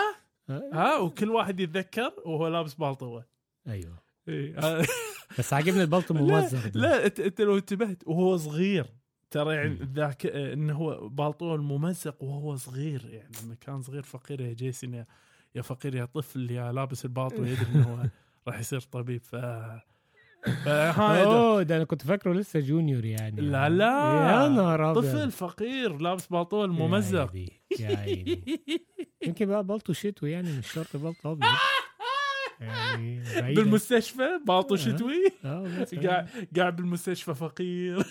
Speaker 2: آه،
Speaker 1: ها؟ وكل واحد يتذكر وهو لابس بالطوة.
Speaker 2: أيوه.
Speaker 1: إيه.
Speaker 2: بس عاجبني البلطو الممزق ده.
Speaker 1: لا أنت أنت لو انتبهت وهو صغير. ترى يعني. ذاك انه هو بالطوه الممزق وهو صغير. يعني لما كان صغير فقير يا جيسون يا, يا فقير يا طفل يا لابس البالطو يدري إنه هو راح يصير طبيب ف.
Speaker 2: أوه ده أنا كنت فاكره لسه جونيور يعني
Speaker 1: لا لا
Speaker 2: يا نهار أبيض
Speaker 1: طفل فقير لابس الممزق
Speaker 2: عيني، يا عيني يمكن بقى بلطو شتوي يعني مش شرط بلطو أبيض يعني بعيدة.
Speaker 1: بالمستشفى بالطو
Speaker 2: آه.
Speaker 1: شتوي
Speaker 2: مثلاً.
Speaker 1: قاعد قاعد بالمستشفى فقير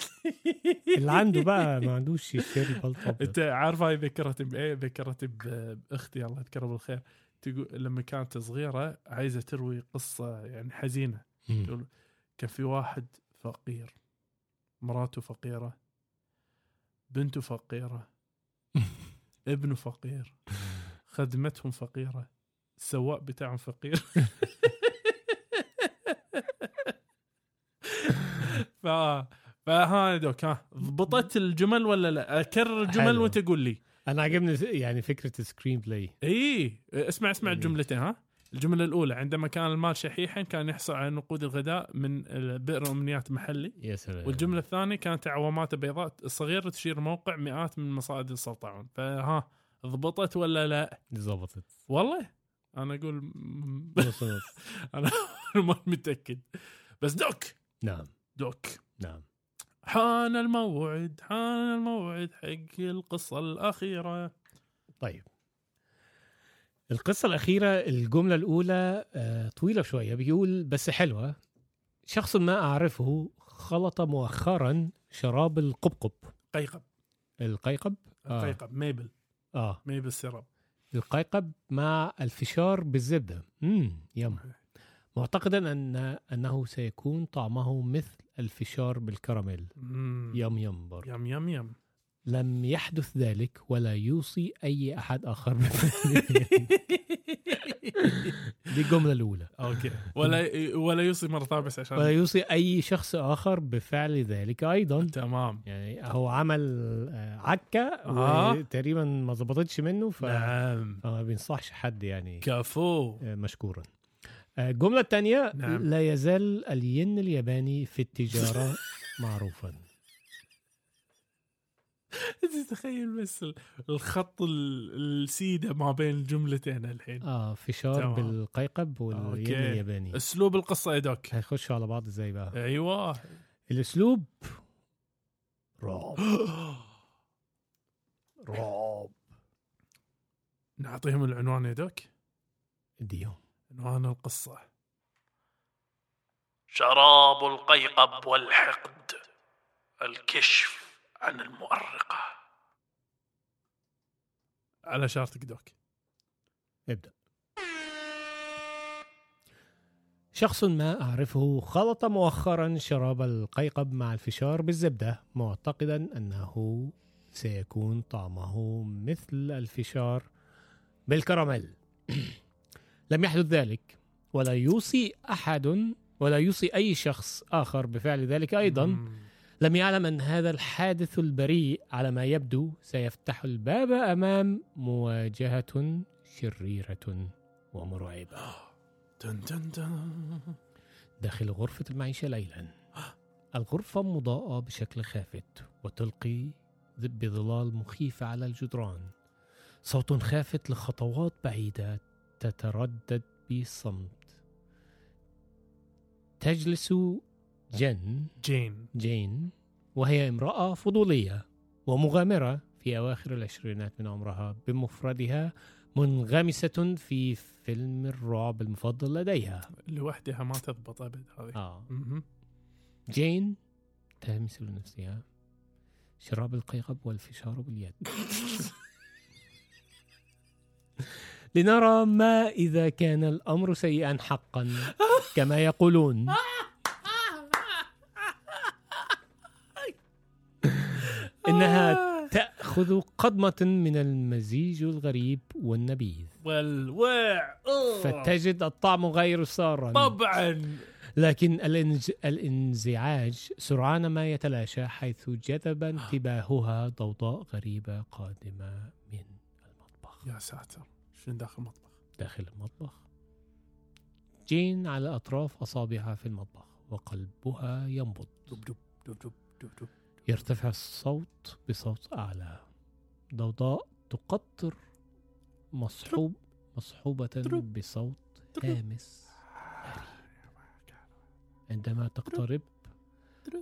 Speaker 2: اللي عنده بقى ما عندوش يشتري بلطو
Speaker 1: أنت عارف هاي ذكرت بايه؟ ذكرت باختي الله يذكرها بالخير تقول لما كانت صغيرة عايزة تروي قصة يعني
Speaker 2: حزينة.
Speaker 1: تقول كان في واحد فقير مراته فقيرة بنته فقيرة ابنه فقير خدمتهم فقيرة السواق بتاعهم فقير ف فها دوك ها ضبطت الجمل ولا لا؟ أكرر الجمل. وأنت قول لي
Speaker 2: أنا عجبني يعني فكرة ال screenplay.
Speaker 1: اي اسمع اسمع. الجملتين ها؟ الجملة الأولى عندما كان المال شحيحا كان يحصل على نقود الغذاء من بئر أمنيات محلي
Speaker 2: يا سلام.
Speaker 1: والجملة الثانية كانت عوامات بيضاء صغيرة تشير موقع مئات من مصائد السلطعون فها ضبطت ولا لا؟
Speaker 2: ظبطت
Speaker 1: والله؟ أنا أقول م-
Speaker 2: نص نص
Speaker 1: أنا ما متأكد. بس دوك!
Speaker 2: نعم.
Speaker 1: دوك.
Speaker 2: نعم.
Speaker 1: حان الموعد حان الموعد حق القصة الأخيرة.
Speaker 2: طيب. القصة الأخيرة الجملة الأولى آه، طويلة شوية بيقول بس حلوة. شخص ما أعرفه خلط مؤخرا شراب القبقب.
Speaker 1: قيقب
Speaker 2: القيقب؟ آه.
Speaker 1: قيقب maple.
Speaker 2: آه.
Speaker 1: maple syrup
Speaker 2: القيقب مع الفشار بالزبدة. مم yum. معتقدا أن أنه سيكون طعمه مثل الفشار بالكراميل.
Speaker 1: مم.
Speaker 2: yum yum برضه
Speaker 1: yum yum yum.
Speaker 2: لم يحدث ذلك ولا يوصي أي أحد آخر. بذلك. دي الجملة الأولى.
Speaker 1: أوكي. ولا ولا يوصي مرة ثانية بس عشان
Speaker 2: ولا يوصي أي شخص آخر بفعل ذلك أيضا.
Speaker 1: تمام.
Speaker 2: يعني هو عمل آه، عكة
Speaker 1: آه.
Speaker 2: وتقريبا ما ظبطتش منه ف...
Speaker 1: نعم.
Speaker 2: فما بينصحش حد يعني
Speaker 1: كفو.
Speaker 2: مشكورا. الجملة الثانية
Speaker 1: نعم.
Speaker 2: لا يزال الين الياباني في التجارة معروفا.
Speaker 1: أنت تخيل بس ال- الخط ال- السيدة ما بين الجملتين الحين.
Speaker 2: آه فشار. بالقيقب والين
Speaker 1: أوكي.
Speaker 2: الياباني.
Speaker 1: أسلوب القصة يا دوك.
Speaker 2: هيخشوا على بعض إزاي بقى.
Speaker 1: أيوه.
Speaker 2: الأسلوب رعب. رعب.
Speaker 1: نعطيهم العنوان يا دوك.
Speaker 2: اديهم
Speaker 1: عنوان القصة. شراب القيقب والحقد الكشف عن المؤرقة. على شارتك دوك
Speaker 2: ابدأ. شخص ما أعرفه خلط مؤخرا شراب القيقب مع الفشار بالزبدة معتقدا أنه سيكون طعمه مثل الفشار بالكراميل. لم يحدث ذلك ولا يوصي أحد ولا يوصي أي شخص آخر بفعل ذلك أيضا. لم يعلم أن هذا الحادث البريء على ما يبدو سيفتح الباب أمام مواجهة شريرة ومرعبة.
Speaker 1: تن
Speaker 2: داخل غرفة المعيشة ليلا. الغرفة مضاءة بشكل خافت وتلقي بظلال مخيفة على الجدران. صوت خافت لخطوات بعيدة تتردد بصمت. تجلس جن.
Speaker 1: جين.
Speaker 2: جين. وهي امرأة فضولية ومغامرة في أواخر العشرينات من عمرها بمفردها منغمسة في فيلم الرعب المفضل لديها.
Speaker 1: لوحدها ما تضبط أبد هذه.
Speaker 2: آه. جين تهمس لنفسها شراب القيقب والفشار بالزبدة. لنرى ما إذا كان الأمر سيئا حقا كما يقولون. إنها تأخذ قضمة من المزيج الغريب والنبيذ.
Speaker 1: والوع.
Speaker 2: فتجد الطعم غير سارا
Speaker 1: طبعا.
Speaker 2: لكن الانز... الانزعاج سرعان ما يتلاشى حيث جذب انتباهها ضوضاء غريبة قادمة من المطبخ.
Speaker 1: يا ساتر. شنو داخل المطبخ؟
Speaker 2: داخل المطبخ. جين على أطراف أصابعها في المطبخ وقلبها ينبض.
Speaker 1: دب دب دب دب دب دب
Speaker 2: يرتفع الصوت بصوت أعلى. ضوضاء تقطر مصحوب مصحوبة بصوت هامس. عندما تقترب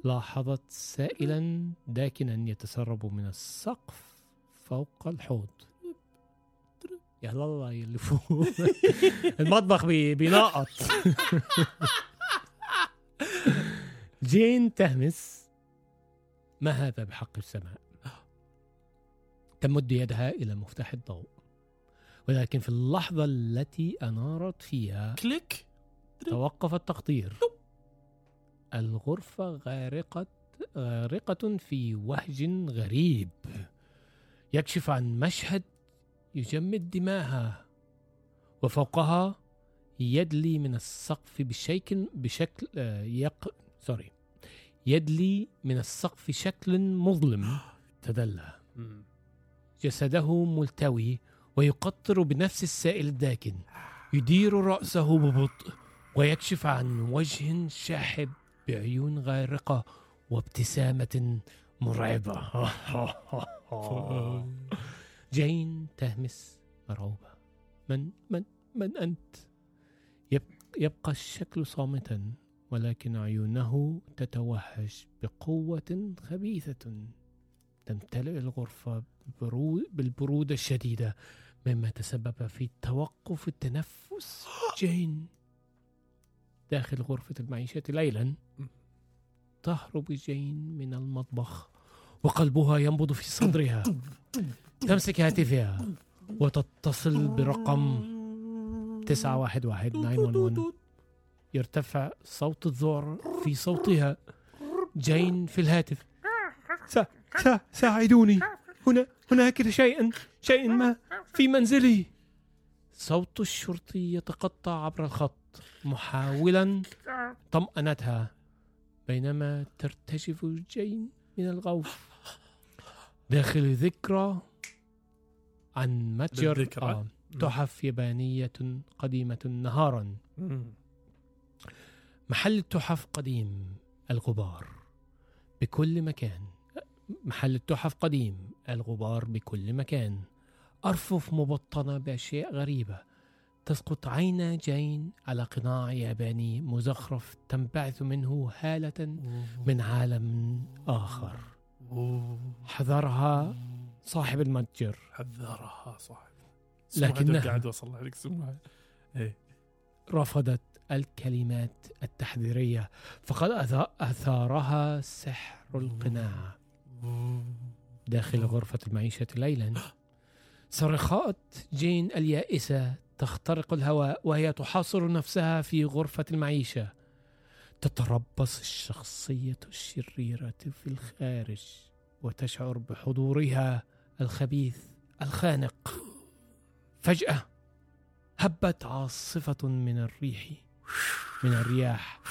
Speaker 2: لاحظت سائلا داكنا يتسرب من السقف فوق الحوض. يا الله اللي فوق المطبخ بي- بينقط. جين تهمس. ما هذا بحق السماء؟ تمد يدها إلى مفتاح الضوء. ولكن في اللحظة التي أنارت فيها
Speaker 1: click.
Speaker 2: توقف التقطير. الغرفة غارقة غارقة في وهج غريب. يكشف عن مشهد يجمد دماءها وفوقها يدلي من السقف بشكل بشكل آه، يق سوري يدلي من السقف شكل مظلم تدلى. جسده ملتوي ويقطر بنفس السائل الداكن. يدير رأسه ببطء ويكشف عن وجه شاحب بعيون غارقة وابتسامة مرعبة. جين تهمس مرعوبة من من من أنت؟ يب يبقى الشكل صامتا ولكن عيونه تتوهج بقوة خبيثة. تمتلئ الغرفة برو- بالبرودة الشديدة مما تسبب في توقف التنفس. جين داخل غرفة المعيشة ليلا. تهرب جين من المطبخ وقلبها ينبض في صدرها. تمسك هاتفها وتتصل برقم 911 911 يرتفع صوت الذعر في صوتها. جين في الهاتف. سا سا ساعدوني. هنا هناك شيء شيء ما في منزلي. صوت الشرطي يتقطع عبر الخط محاولا طمأنتها. بينما ترتجف جين من الغوف داخل ذكرى عن متجر؟ آه تحف يابانية قديمة نهارا. محل التحف قديم الغبار بكل مكان. محل التحف قديم الغبار بكل مكان. أرفف مبطنة بأشياء غريبة. تسقط عين جين على قناع ياباني مزخرف تنبعث منه هالة من عالم آخر. حذرها صاحب المتجر.
Speaker 1: حذرها صاحب.
Speaker 2: لكنها-
Speaker 1: قاعد اوصل لك اسمها إيه.
Speaker 2: رفضت الكلمات التحذيرية فقد أث- أثارها سحر القناع. داخل غرفة المعيشة ليلا صرخات جين اليائسة تخترق الهواء وهي تحاصر نفسها في غرفة المعيشة. تتربص الشخصية الشريرة في الخارج وتشعر بحضورها. الخبيث الخانق. فجأة هبت عاصفة من الريح من الرياح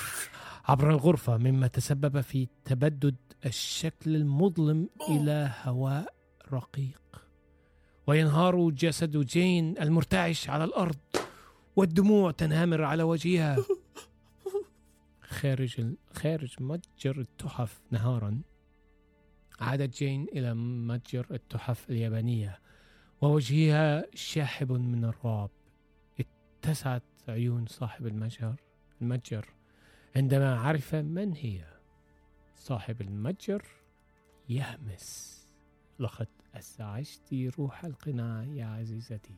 Speaker 2: عبر الغرفة مما تسبب في تبدد الشكل المظلم إلى هواء رقيق. وينهار جسد جين المرتعش على الأرض والدموع تنهمر على وجهها. خارج خارج متجر التحف نهارا. عادت جين إلى متجر التحف اليابانية ووجهها شاحب من الرعب. اتسعت عيون صاحب المتجر المتجر عندما عرف من هي. صاحب المتجر يهمس. لقد أزعجت روح القناع يا عزيزتي.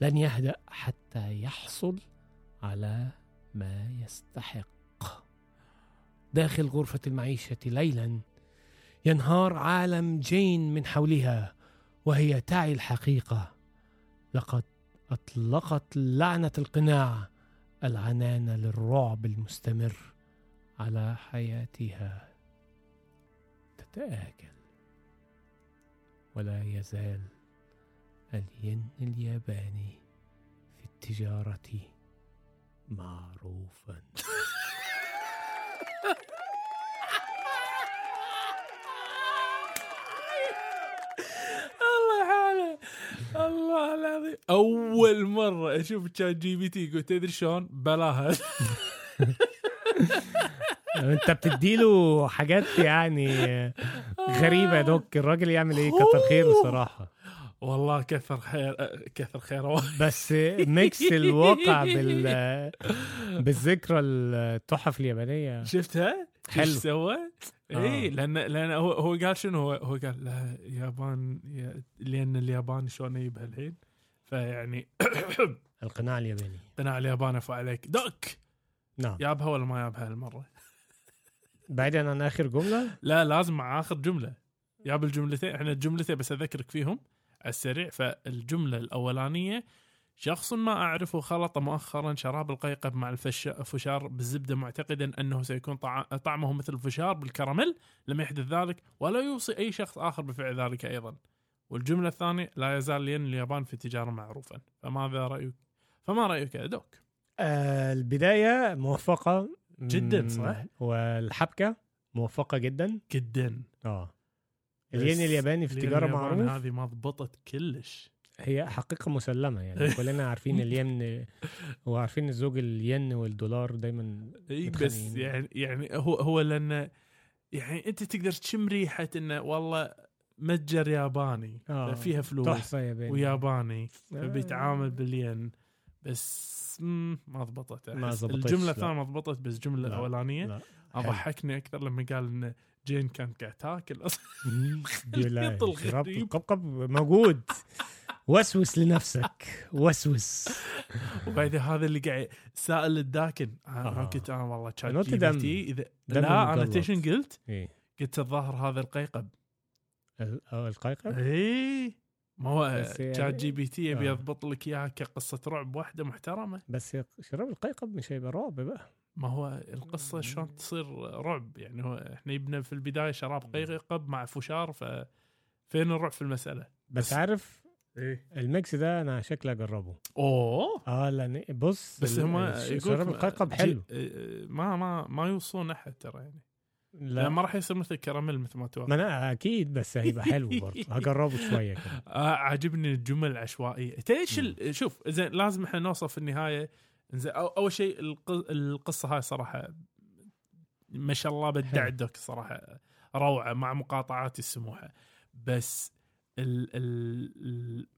Speaker 2: لن يهدأ حتى يحصل على ما يستحق. داخل غرفة المعيشة ليلا ينهار عالم جين من حولها وهي تعي الحقيقة. لقد أطلقت لعنة القناع العنان للرعب المستمر على حياتها. تتآكل. ولا يزال الين الياباني في التجارة معروفا
Speaker 1: الله حاله الله العظيم. أول مرة أشوف ChatGPT قلت تدري شلون؟ بلاها
Speaker 2: أنت بتديله حاجات يعني غريبة يا دوك. الراجل يعمل إيه؟ كتر خيره صراحة.
Speaker 1: والله كثر خير كثر خيره
Speaker 2: بس mix الواقع بال بالذكرى التحف اليابانية.
Speaker 1: شفتها؟
Speaker 2: حلو.
Speaker 1: إيش سوى؟
Speaker 2: آه.
Speaker 1: اي لأن لأن هو هو قال شنو؟ هو هو قال لا يابان يا- لأن اليابان شلون يجيبها الحين فيعني
Speaker 2: القناع الياباني.
Speaker 1: قناع اليابان أفو عليك. دوك!
Speaker 2: نعم.
Speaker 1: يابها ولا ما يابها هالمرة؟
Speaker 2: بعيدا عن آخر جملة؟
Speaker 1: لا لازم مع اخر جملة. جاب الجملتين إحنا الجملتين بس أذكرك فيهم على السريع. فالجملة الأولانية شخص ما أعرفه خلط مؤخرا شراب القيقب مع الفشار بالزبدة معتقدا أنه سيكون طع- طعمه مثل الفشار بالكراميل لم يحدث ذلك ولا يوصي أي شخص آخر بفعل ذلك أيضا. والجملة الثانية لا يزال الين اليابان في التجارة معروفا. فماذا رأيك؟ فما رأيك يا دوك؟
Speaker 2: آه البداية موفقة.
Speaker 1: جداً، صح؟
Speaker 2: والحبكة موفقة جدا.
Speaker 1: جدا. آه.
Speaker 2: الين الياباني في
Speaker 1: اليابان
Speaker 2: معروف.
Speaker 1: هذه ما ضبطت كلش.
Speaker 2: هي حقيقة مسلمة يعني كلنا عارفين الين وعارفين الزوج الين والدولار دايما
Speaker 1: اي بس. يعني يعني هو هو لأن يعني أنت تقدر تشم ريحة إنه والله متجر ياباني
Speaker 2: آه،
Speaker 1: فيها فلوس
Speaker 2: تحفة ياباني
Speaker 1: وياباني
Speaker 2: آه.
Speaker 1: فبيتعامل بالين بس ما ضبطت
Speaker 2: ما لا.
Speaker 1: الثانية ما ضبطت بس الاولانيه
Speaker 2: لا
Speaker 1: أضحكني أكثر لما قال ان جين كانت قاعد تاكل أصلا.
Speaker 2: القبقب موجود. وسوس لنفسك. وسوس.
Speaker 1: وبعدين هذا اللي قاعد سائل الداكن. أنا
Speaker 2: آه.
Speaker 1: قلت أنا والله شات جي. بي تي.
Speaker 2: إذا
Speaker 1: لا
Speaker 2: أنا.
Speaker 1: تيشن قلت.
Speaker 2: إيه.
Speaker 1: قلت الظاهر هذا القيقب.
Speaker 2: ال- آه، القيقب؟
Speaker 1: اي ما هو
Speaker 2: بس يعني-
Speaker 1: ChatGPT يبي
Speaker 2: آه.
Speaker 1: يضبط لك اياها كقصة رعب واحدة محترمة.
Speaker 2: بس شراب القيقب مش هيبقى رعب بقى.
Speaker 1: ما هو القصة شلون تصير رعب؟ يعني هو إحنا يبنى في البداية شراب قيقب مع فشار ففين الرعب في المسألة؟
Speaker 2: بس
Speaker 1: بس-
Speaker 2: عارف
Speaker 1: إيه؟
Speaker 2: الميكس ده أنا شكلي أجربه.
Speaker 1: أوه!
Speaker 2: آه لأن بص
Speaker 1: بس
Speaker 2: ال-
Speaker 1: هم
Speaker 2: الش-
Speaker 1: يقول
Speaker 2: شراب القيقب حلو.
Speaker 1: ما ما ما يوصون احد ترى يعني. لا.
Speaker 2: لا
Speaker 1: ما راح يصير مثل كراميل مثل ما توقع.
Speaker 2: ما أنا أكيد بس هيبقى حلو برضه. هجربه شوية كده.
Speaker 1: آه عاجبني الجمل العشوائية. إيش شوف زين لازم إحنا نوصل في النهاية زين أول شيء الق- القصة هاي صراحة ما شاء الله بدعدك صراحة روعة مع مقاطعات السموحه بس ال ال ال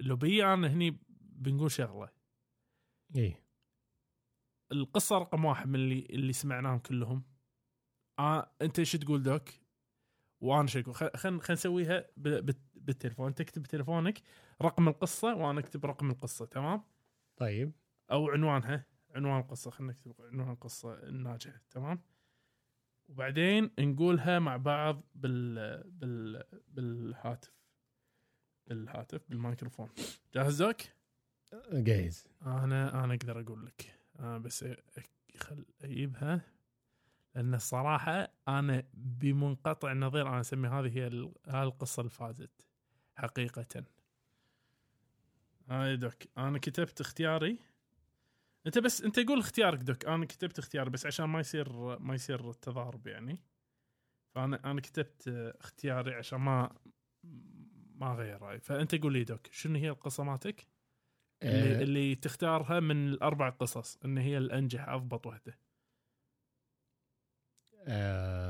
Speaker 1: لو بي أنا هني بنقول شغلة.
Speaker 2: إيه.
Speaker 1: القصة رقم واحد من اللي اللي سمعناهم كلهم. آه أنت إيش تقول دوك؟ وأنا شو أقول؟ خلينا خل نسويها بالتليفون. تكتب بتليفونك رقم القصة وأنا أكتب رقم القصة تمام؟
Speaker 2: طيب.
Speaker 1: أو عنوانها عنوان القصة خلينا نكتب عنوان القصة الناجحة تمام؟ وبعدين نقولها مع بعض بال بال بالهاتف بالهاتف بالميكروفون جاهز دوك؟
Speaker 2: جاهز.
Speaker 1: أنا أنا أقدر أقول لك. أنا بس أ- خل أجيبها لأن الصراحة أنا بمنقطع النظير أنا أسمي هذه هي هاي القصة اللي فازت حقيقة. هاي دوك أنا كتبت اختياري. أنت بس أنت قول اختيارك دوك. أنا كتبت اختياري بس عشان ما يصير ما يصير تضارب يعني. فأنا أنا كتبت اختياري عشان ما ما اغير رايي فأنت قول لي دوك شنو هي القصة مالتك؟ اللي,
Speaker 2: آه.
Speaker 1: اللي تختارها من الأربع قصص إن هي الأنجح أضبط وحدة.
Speaker 2: آه.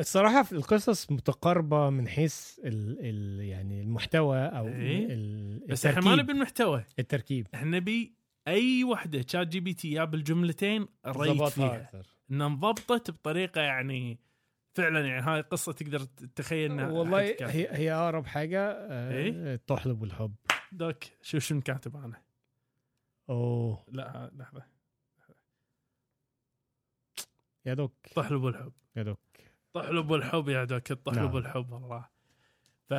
Speaker 2: الصراحة في القصص متقاربة من حيث ال ال يعني المحتوى أو
Speaker 1: إيه.
Speaker 2: ال
Speaker 1: بس إحنا ما نبي المحتوى.
Speaker 2: التركيب.
Speaker 1: إحنا نبي أي وحدة شات جي بي تي يا بالجملتين ريت فيها.
Speaker 2: أكثر.
Speaker 1: إنها انضبطت بطريقة يعني فعلا يعني هاي قصة تقدر تتخيل إنها
Speaker 2: والله. هي هي أقرب حاجة آه
Speaker 1: إيه؟
Speaker 2: الطحلب والحب
Speaker 1: دوك شوف شنو كاتب أنا
Speaker 2: أوه.
Speaker 1: لا لحظة.
Speaker 2: يا دوك.
Speaker 1: طحلب والحب
Speaker 2: يا دوك.
Speaker 1: طحلب والحب يا دوك الطحلب
Speaker 2: نعم.
Speaker 1: والحب والله ف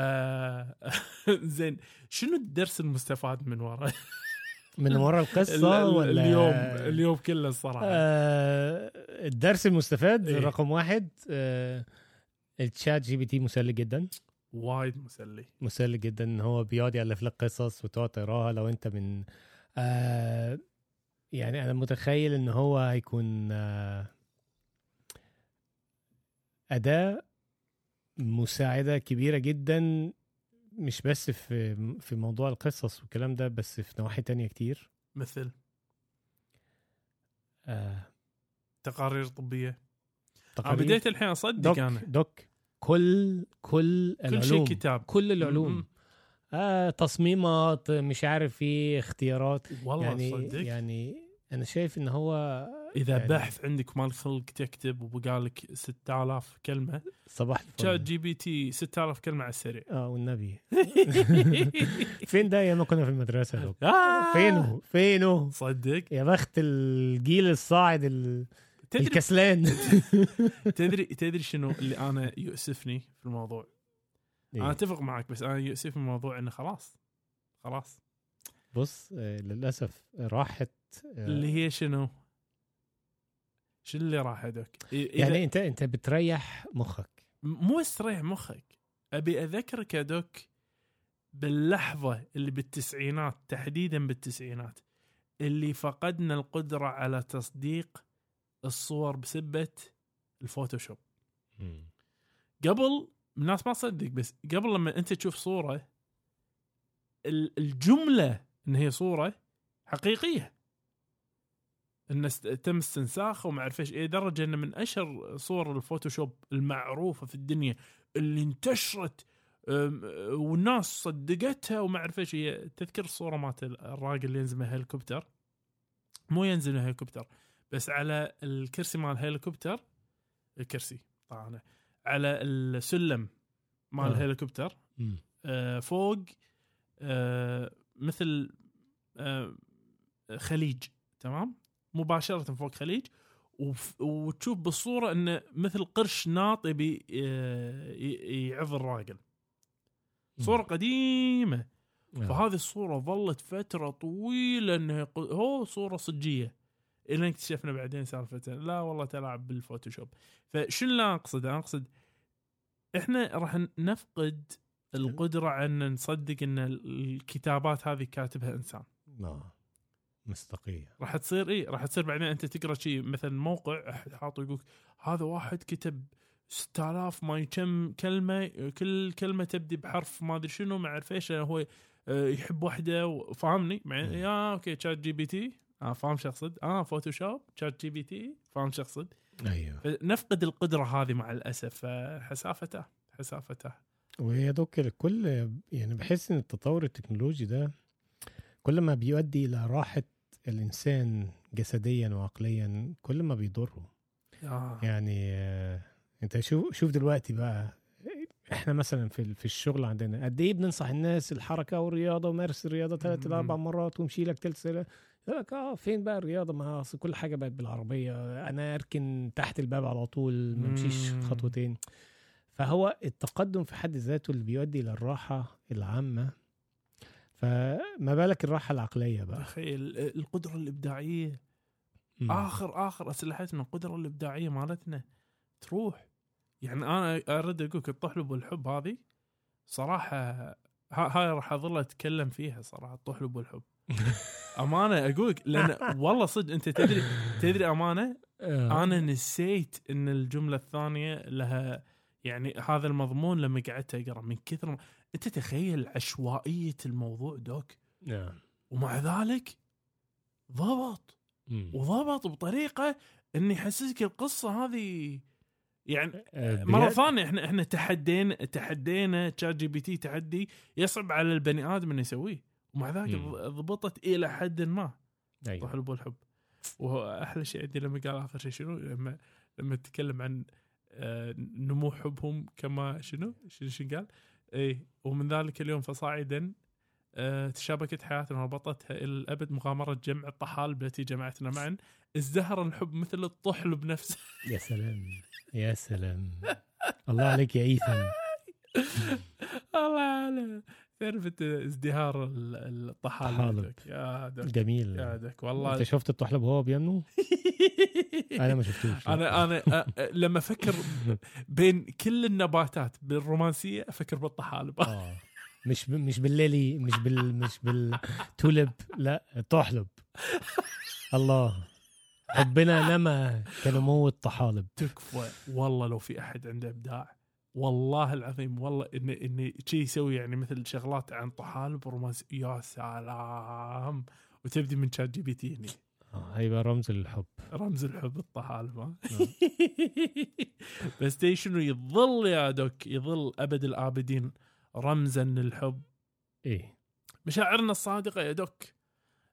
Speaker 1: زين شنو الدرس المستفاد من ورا؟
Speaker 2: من ورا
Speaker 1: ال-
Speaker 2: القصة
Speaker 1: ال-
Speaker 2: ولا
Speaker 1: اليوم اليوم كله الصراحة.
Speaker 2: آه الدرس المستفاد
Speaker 1: إيه؟
Speaker 2: رقم واحد آه ال ChatGPT مسلي جدا.
Speaker 1: وايد مسلي.
Speaker 2: مسلي جدا. ان هو بيقعد يالف لك قصص وتقعد تقراها لو أنت من آه يعني أنا متخيل ان هو هيكون آه أداة مساعدة كبيرة جدا مش بس في في موضوع القصص والكلام ده بس في نواحي تانية كتير.
Speaker 1: مثل؟
Speaker 2: آه.
Speaker 1: تقارير طبية. أنا
Speaker 2: تقارير؟
Speaker 1: بديت الحين أصدق
Speaker 2: دوك
Speaker 1: أنا.
Speaker 2: دوك. كل كل
Speaker 1: كل شيء
Speaker 2: العلوم.
Speaker 1: كتاب.
Speaker 2: كل العلوم. آه تصميمات مش عارف إيه اختيارات.
Speaker 1: والله
Speaker 2: يعني
Speaker 1: صدق.
Speaker 2: يعني أنا شايف إن هو
Speaker 1: إذا
Speaker 2: يعني
Speaker 1: بحث عندك مال خلق تكتب وبقالك 6000 كلمة
Speaker 2: صباح
Speaker 1: شات
Speaker 2: الفل
Speaker 1: GPT 6000 كلمة على السريع.
Speaker 2: آه والنبي. فين ده ما كنا في المدرسة دوك
Speaker 1: آه!
Speaker 2: فينه فينه
Speaker 1: صدق.
Speaker 2: يا بخت الجيل الصاعد ال-
Speaker 1: تدري
Speaker 2: الكسلان.
Speaker 1: تدري تدري شنو اللي أنا يؤسفني في الموضوع؟ أنا
Speaker 2: إيه.
Speaker 1: أتفق معك بس أنا يؤسفني الموضوع إنه خلاص. خلاص.
Speaker 2: بص آه، للأسف راحت آه،
Speaker 1: اللي هي شنو؟ شو اللي راح إذا-
Speaker 2: يعني انت أنت بتريح مخك.
Speaker 1: مو استريح مخك أبي أذكرك يا دوك باللحظة اللي بالتسعينات تحديدا بالتسعينات اللي فقدنا القدرة على تصديق الصور بسبة الفوتوشوب. قبل الناس ما تصدق بس قبل لما أنت تشوف صورة ال- الجملة إن هي صورة حقيقية. ان است- تم استنساخه وما أعرف إيش إيه درجه إنه من أشهر صور الفوتوشوب المعروفة في الدنيا اللي انتشرت والناس صدقتها وما أعرف إيش هي تذكر الصورة مالت الراجل اللي ينزل من الهليكوبتر مو ينزل من الهليكوبتر بس على الكرسي مال الهليكوبتر الكرسي طبعا على السلم مال. الهليكوبتر. آه، فوق آه، مثل آه، خليج تمام مباشرة فوق خليج وف- وتشوف بالصورة إنه مثل قرش ناط يبي آه، يعض الراجل. صورة قديمة.
Speaker 2: آه.
Speaker 1: فهذه الصورة ظلت فترة طويلة انها هو صورة صجية. إلى أن اكتشفنا بعدين سالفة لا والله تلاعب بالفوتوشوب. فشو اللي أقصد؟ أقصد إحنا راح نفقد القدرة على إن نصدق إن الكتابات هذه كاتبها إنسان.
Speaker 2: آه. مصداقية.
Speaker 1: راح تصير إيه راح تصير بعدين أنت تقرأ شيء مثلا موقع حاطه يقول هذا واحد كتب 6000 ما كم كلمة كل كلمة تبدي بحرف ما أدري شنو ما أعرف إيش هو آه، يحب وحده و- فاهمني. يا أوكي ChatGPT آه فاهم شو أقصد؟ آه فوتوشوب ChatGPT فاهم شو أقصد؟
Speaker 2: أيوه.
Speaker 1: فنفقد القدرة هذه مع الأسف فحسافته حسافته.
Speaker 2: ويا دوك الكل يعني بحس إن التطور التكنولوجي ده كل ما بيؤدي إلى راحة الإنسان جسديا وعقليا كل ما بيضره
Speaker 1: آه.
Speaker 2: يعني آه، أنت شوف شوف دلوقتي بقى إحنا مثلا في في الشغل عندنا قد إيه بننصح الناس الحركة والرياضة ومارس الرياضة ثلاث إلى
Speaker 1: أربع.
Speaker 2: مرات وامشي لك ثلث سنه يقول لك آه فين بقى الرياضة ما أصل كل حاجة بقت بالعربية أنا أركن تحت الباب على طول ما
Speaker 1: أمشيش.
Speaker 2: خطوتين فهو التقدم في حد ذاته اللي بيؤدي إلى الراحة العامة فما بالك الراحة العقلية بقى.
Speaker 1: تخيل القدرة الإبداعية.
Speaker 2: مم.
Speaker 1: آخر آخر أسلحتنا القدرة الإبداعية مالتنا تروح. يعني أنا ارد أقول لك الطحلب والحب هذه صراحة ها- هاي راح أظل أتكلم فيها صراحة الطحلب والحب. أمانة أقول لك لأن والله صدق أنت تدري تدري أمانة؟
Speaker 2: آه.
Speaker 1: أنا نسيت إن الجملة الثانية لها يعني هذا المضمون لما قعدت أقرأ من كثر ما أنت تخيل عشوائية الموضوع دوك
Speaker 2: نعم
Speaker 1: ومع ذلك ضبط
Speaker 2: مم.
Speaker 1: وضبط بطريقة انه يحسسك القصة هذه يعني
Speaker 2: آه، مرة؟
Speaker 1: ثانية إحنا إحنا تحدينا تحدينا ChatGPT تحدي يصعب على البني آدم إنه يسويه ومع ذلك. ضبطت إلى حد ما
Speaker 2: أيوة.
Speaker 1: طحلب والحب واحلى شيء عندي لما قال آخر شيء شنو لما لما تكلم عن نمو حبهم كما شنو؟ شنو قال؟ اي ومن ذلك اليوم فصاعدا آه، تشابكت حياتنا وربطتها إلى الأبد مغامرة جمع الطحالب التي جمعتنا معا. ازدهر الحب مثل الطحلب نفسه
Speaker 2: يا سلام. يا سلام. الله عليك يا ايثن
Speaker 1: الله على تعرف انت ازدهار ال- الطحالب. يا دوك
Speaker 2: جميل
Speaker 1: يا
Speaker 2: انت
Speaker 1: والله
Speaker 2: شفت الطحلب وهو بينمو؟ أنا ما شفتوش.
Speaker 1: أنا أنا لما أفكر بين كل النباتات بالرومانسية أفكر بالطحالب.
Speaker 2: آه. مش ب... مش بال lily مش بال مش بال tulip لا طحلب الله. حبنا نما كنمو الطحالب.
Speaker 1: تكفى. والله لو في أحد عنده إبداع والله العظيم والله انه انه شي يسوي يعني مثل شغلات عن طحالب ورومانسي يا سلام! وتبدي من ChatGPT هني.
Speaker 2: آه هيبقى رمز للحب
Speaker 1: رمز الحب الطحالب ها
Speaker 2: نعم.
Speaker 1: بس شنو؟ يظل يا دوك يظل أبد الآبدين رمزا للحب.
Speaker 2: إيه.
Speaker 1: مشاعرنا الصادقة يا دوك.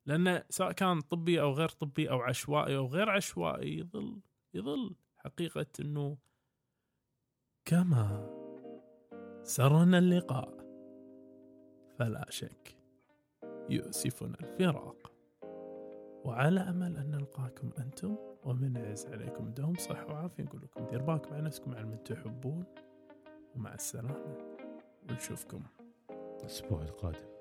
Speaker 1: لأنه سواء كان طبي أو غير طبي أو عشوائي أو غير عشوائي يظل يظل حقيقة إنه كما سرنا اللقاء. فلا شك يؤسفنا الفراق. وعلى أمل أن نلقاكم أنتم ومن يعز عليكم دوم صحة وعافية نقول لكم دير بالكم على نفسكم على من تحبون. ومع السلامة ونشوفكم
Speaker 2: الأسبوع القادم.